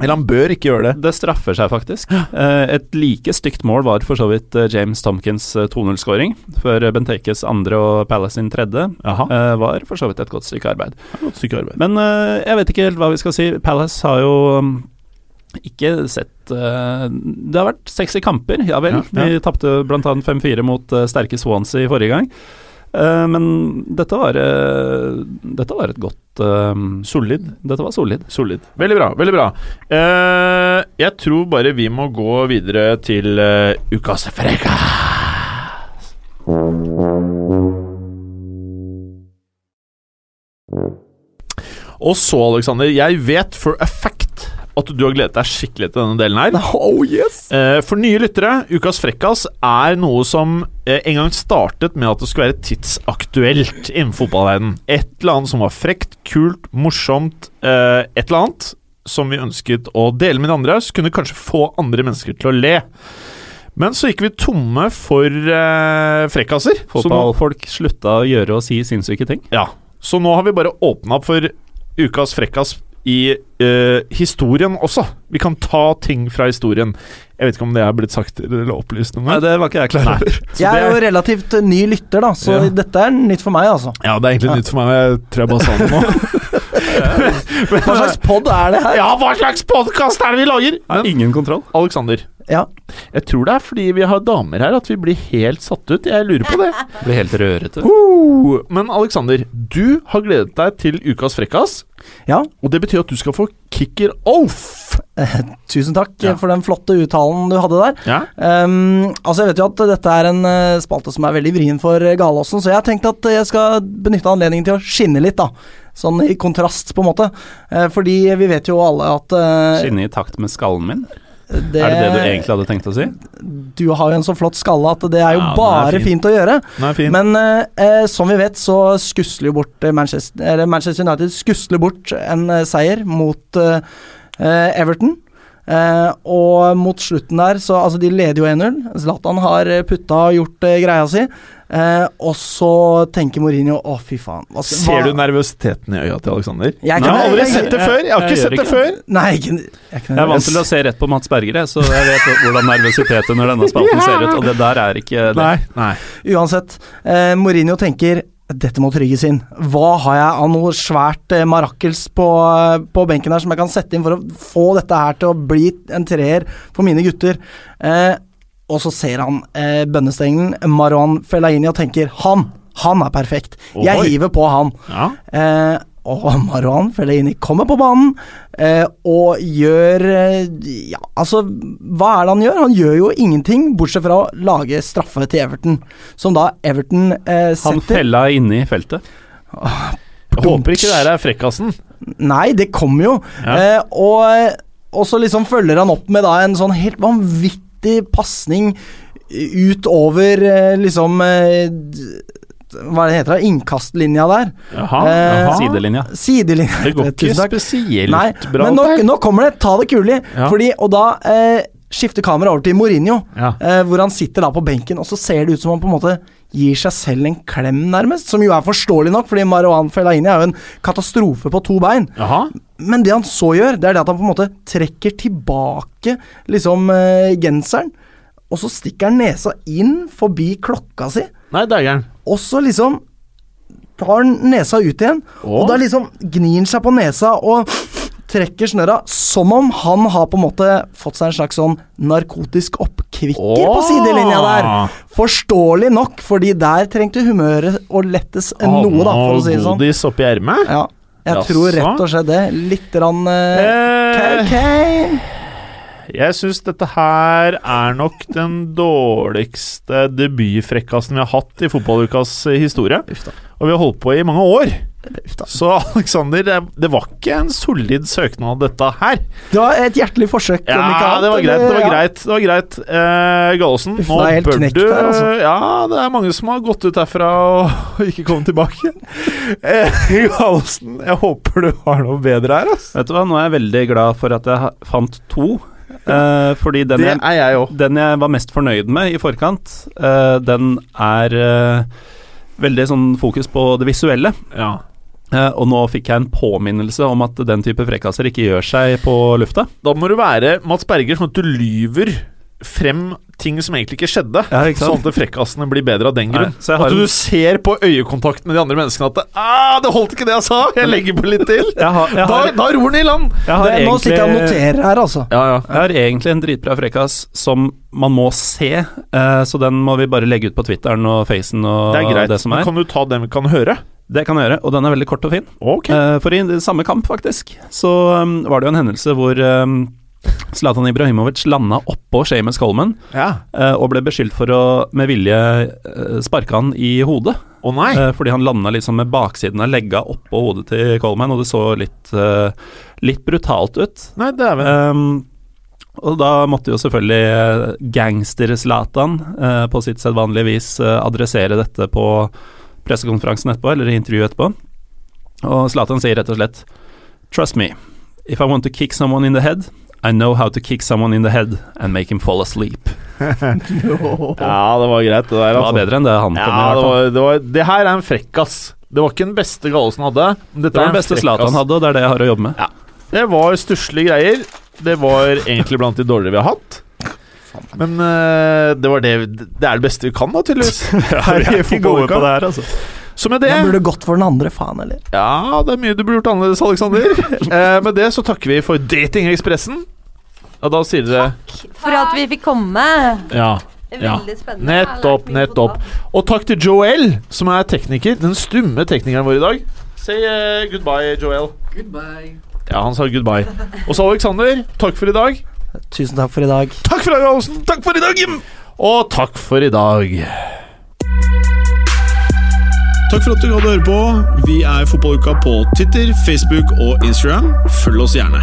Speaker 1: Eller han bør ikke gjøre det.
Speaker 2: det straffer seg faktisk. Eh, Et like stygt mål var for så vidt eh, James Tomkins eh, 2-0-skåring, før Bentekes andre og Palace sin tredje
Speaker 1: Jaha.
Speaker 2: eh, var for så vidt et godt stykke arbeid.
Speaker 1: Godt stykke arbeid.
Speaker 2: Men eh, jeg vet ikke helt hva vi skal si. Palace har jo mm, ikke sett uh, Det har vært sexy kamper, ja vel.
Speaker 1: Ja, ja.
Speaker 2: Vi tapte bl.a. 5-4 mot uh, sterke Swansea forrige gang. Eh, men dette var, eh, dette var et godt eh,
Speaker 1: Solid.
Speaker 2: Dette var solid.
Speaker 1: Solid. Veldig bra. veldig bra Jeg tror bare vi må gå videre til ukas freka. Og så, Alexander, jeg vet for a fact at du har gledet deg skikkelig til denne delen her.
Speaker 3: Oh yes!
Speaker 1: Eh, For nye lyttere, Ukas frekkas er noe som eh, en gang startet med at det skulle være tidsaktuelt innen fotballverdenen. Et eller annet som var frekt, kult, morsomt, eh, et eller annet som vi ønsket å dele med de andre, så kunne kanskje få andre mennesker til å le. Men så gikk vi tomme for eh, frekkaser.
Speaker 2: Fotballfolk slutta å gjøre og si sinnssyke ting.
Speaker 1: ja, så nå har vi bare åpna opp for Ukas frekkas i uh, historien også. Vi kan ta ting fra historien. Jeg vet ikke om det er blitt sagt eller opplyst noe.
Speaker 2: Nei, det var ikke jeg klar over.
Speaker 3: Jeg er jo relativt eh, ny lytter, da, så
Speaker 1: Ja.
Speaker 3: dette er nytt for meg, altså.
Speaker 1: Ja, det er egentlig nytt for meg. Jeg tror jeg bare sa det nå.
Speaker 3: Hva slags pod er det her?
Speaker 1: Ja, hva slags podkast er det vi lager? Men
Speaker 2: ingen kontroll.
Speaker 1: Alexander,
Speaker 3: Ja.
Speaker 1: jeg tror det er fordi vi har damer her at vi blir helt satt ut. Jeg lurer på det.
Speaker 2: Blir helt rørete.
Speaker 1: Uh, men Alexander, du har gledet deg til ukas frekkas.
Speaker 3: Ja.
Speaker 1: Og det betyr at du skal få kicker off.
Speaker 3: Tusen takk
Speaker 1: Ja.
Speaker 3: eh, for den flotte uttalen du hadde der.
Speaker 1: Ja.
Speaker 3: Um, altså Jeg vet jo at dette er en eh, spalte som er veldig vrien for eh, Galåsen, så jeg har tenkt at jeg skal benytte anledningen til å skinne litt, da. Sånn i kontrast, på en måte. Eh, fordi vi vet jo alle at eh,
Speaker 2: Skinne i takt med skallen min.
Speaker 3: det,
Speaker 2: Er det det du egentlig hadde tenkt å si?
Speaker 3: Du har jo en så flott skalle at det er jo
Speaker 1: Ja, bare er fin.
Speaker 3: fint å gjøre.
Speaker 1: Fin.
Speaker 3: Men eh, eh, som vi vet, så skusler bort eh, Manchester, eller Manchester United skusler bort en eh, seier mot eh, eh, Everton. Eh, og mot slutten der, så altså de leder jo 1-0. Zlatan har eh, putta og gjort eh, greia si. Eh, og så tenker Mourinho å, fy faen. Hva
Speaker 1: Ser
Speaker 3: hva-
Speaker 1: du nervøsiteten i øya til Alexander?
Speaker 3: Jeg
Speaker 1: Jeg har aldri
Speaker 3: jeg-
Speaker 1: sett det før. Jeg har ikke sett det før.
Speaker 3: Nei, er
Speaker 2: Jeg er vant til å se rett på Mats Berger, så jeg vet hvordan nervøsitet under denne spalten ser ut. Og det der er ikke det.
Speaker 1: Nei. Nei.
Speaker 3: Uansett, eh, Mourinho tenker dette må trygges inn. Hva har jeg av noe svært eh, marakkels på, eh, på benken her som jeg kan sette inn for å få dette her til å bli en treer for mine gutter? Eh, og så ser han eh, bønnestengen Marwan Fellaini og tenker han, han er perfekt. Jeg
Speaker 1: Ohoi.
Speaker 3: hiver på han.
Speaker 1: Ja.
Speaker 3: Eh, og Marwan Fellaini kommer på banen eh, og gjør eh, Ja, altså Hva er det han gjør? Han gjør jo ingenting, bortsett fra å lage straffe til Everton, som da Everton eh,
Speaker 2: Han
Speaker 3: setter
Speaker 2: fella inne i feltet.
Speaker 1: Jeg håper ikke det her er frekkasen.
Speaker 3: Nei, det kommer jo.
Speaker 1: Ja.
Speaker 3: Eh, og, og så liksom følger han opp med da en sånn helt vanvittig pasning utover eh, liksom eh, Hva det heter det? Innkastlinja der.
Speaker 1: Jaha.
Speaker 3: Eh,
Speaker 1: jaha.
Speaker 2: Sidelinja.
Speaker 3: Sidelinja.
Speaker 1: Det går ikke spesielt
Speaker 3: Nei,
Speaker 1: bra.
Speaker 3: men nå, kommer det. Ta det kule.
Speaker 1: Ja.
Speaker 3: Fordi, og da eh, skifter kameraet over til Mourinho,
Speaker 1: Ja.
Speaker 3: eh, hvor han sitter da på benken, og så ser det ut som han på en måte gir seg selv en klem, nærmest. Som jo er forståelig nok, fordi Marwan Fellaini er jo en katastrofe på to bein.
Speaker 1: Jaha.
Speaker 3: Men det han så gjør, det er det at han på en måte trekker tilbake liksom uh, genseren, og så stikker han nesa inn forbi klokka si,
Speaker 1: Nei, dægeren.
Speaker 3: og så liksom tar han nesa ut igjen,
Speaker 1: Åh.
Speaker 3: og da liksom gnir han seg på nesa og trekker snørra som om han har på en måte fått seg en slags sånn narkotisk oppkvikker på sidelinja der. Forståelig nok, fordi der trengte humøret å lettes noe, da, for å si det sånn.
Speaker 1: Godis oppi ermet?
Speaker 3: Ja, jeg
Speaker 1: Jaså?
Speaker 3: tror rett og slett det. Litt rann uh,
Speaker 1: Eh,
Speaker 3: Kane.
Speaker 1: jeg syns dette her er nok den dårligste debutfrekkasen vi har hatt i fotballukas eh, historie. Og vi har holdt på i mange år. Så Alexander, det, det var ikke en solid søknad, dette her.
Speaker 3: Det var et hjertelig forsøk.
Speaker 1: Ja,
Speaker 3: om ikke annet,
Speaker 1: det var greit. Det var
Speaker 3: Ja.
Speaker 1: greit. Det var greit. Eh, Gallosen,
Speaker 3: Uff,
Speaker 1: nå
Speaker 3: det
Speaker 1: bør du
Speaker 3: der, altså.
Speaker 1: Ja, det er mange som har gått ut herfra og ikke kommet tilbake. Eh, Gallosen, jeg håper du har noe bedre her, altså.
Speaker 2: Vet du hva, nå er jeg veldig glad for at jeg fant to. eh, fordi den jeg,
Speaker 1: er jeg
Speaker 2: den jeg var mest fornøyd med i forkant, eh, den er eh, veldig sånn fokus på det visuelle.
Speaker 1: Ja.
Speaker 2: Eh, og nå fikk jeg en påminnelse om at den type frekkaser ikke gjør seg på lufta.
Speaker 1: Da må du være Mats Berger, sånn at du lyver frem ting som egentlig ikke skjedde.
Speaker 2: Ja, ikke?
Speaker 1: Sånn at frekkasene blir bedre av den grunn.
Speaker 2: Nei, så jeg har
Speaker 1: at
Speaker 2: en-
Speaker 1: du ser på øyekontakten med de andre menneskene at ah, 'Det holdt ikke det jeg sa! Jeg legger på litt til!'
Speaker 2: Jeg har, jeg
Speaker 1: Da,
Speaker 2: har,
Speaker 1: da ror den i land!
Speaker 2: jeg har
Speaker 3: Det, nå sitter jeg og noterer her, altså.
Speaker 1: Ja, ja.
Speaker 2: Jeg har egentlig en dritbra frekkas som man må se, eh, så den må vi bare legge ut på Twitteren og Facen og
Speaker 1: Det er greit.
Speaker 2: det som
Speaker 1: Men
Speaker 2: er.
Speaker 1: kan du ta den vi kan høre?
Speaker 2: Det kan jeg gjøre, og den er veldig kort og fin.
Speaker 1: Okay.
Speaker 2: Eh, for i samme kamp, faktisk, så um, var det jo en hendelse hvor um, Zlatan Ibrahimovic landa oppå Shames Coleman
Speaker 1: Ja.
Speaker 2: eh, og ble beskyldt for å med vilje uh, sparke han i hodet.
Speaker 1: Oh!
Speaker 2: Eh, fordi han landa liksom med baksiden av legga oppå hodet til Coleman, og det så litt, eh, litt brutalt ut.
Speaker 1: Nei, dæven.
Speaker 2: Um, og da måtte jo selvfølgelig eh, gangster-Zlatan uh, på sitt sedvanlige vis eh, adressere dette på pressekonferansen etterpå, eller i intervjuet etterpå. Og Zlatan sier rett og slett Trust me, if I want to kick someone in the head, I know how to kick someone in the head and make him fall asleep.
Speaker 1: Ja, det var greit, det der.
Speaker 2: Det var
Speaker 1: Altså.
Speaker 2: bedre enn det han kom med.
Speaker 1: Ja,
Speaker 2: i
Speaker 1: det, var, det, var, det her er en frekkas. Det var ikke den beste Gallosen hadde. Dette
Speaker 2: Det var
Speaker 1: den
Speaker 2: beste. Zlatan hadde, og det er det jeg har å jobbe med.
Speaker 1: Det var stusslige greier. Det var egentlig blant de dårligere vi har hatt. Men uh, det var det Det er det beste vi kan, da, tydeligvis. Her i fotballuka.
Speaker 2: det her, altså.
Speaker 1: Så med det
Speaker 3: Man burde gått for den andre, faen eller?
Speaker 1: Ja, det er mye du burde gjort annerledes, Aleksander. uh, med det så takker vi for Datingekspressen. Og da sier dere
Speaker 5: For at vi fikk komme.
Speaker 1: Ja. Ja.
Speaker 5: Veldig spennende.
Speaker 1: Nettopp, nettopp. Og takk til Joel, som er tekniker. Den stumme teknikeren vår i dag. Say eh, goodbye, Joel.
Speaker 6: Goodbye.
Speaker 1: Ja, han sa goodbye. Og så Alexander, takk for i dag.
Speaker 3: Tusen takk for i dag.
Speaker 1: Takk for i dag, Olsen. Takk for i dag, Jim. Og takk for i dag. Takk for at du hadde høre på. Vi er Fotballuka på Twitter, Facebook og Instagram. Følg oss gjerne.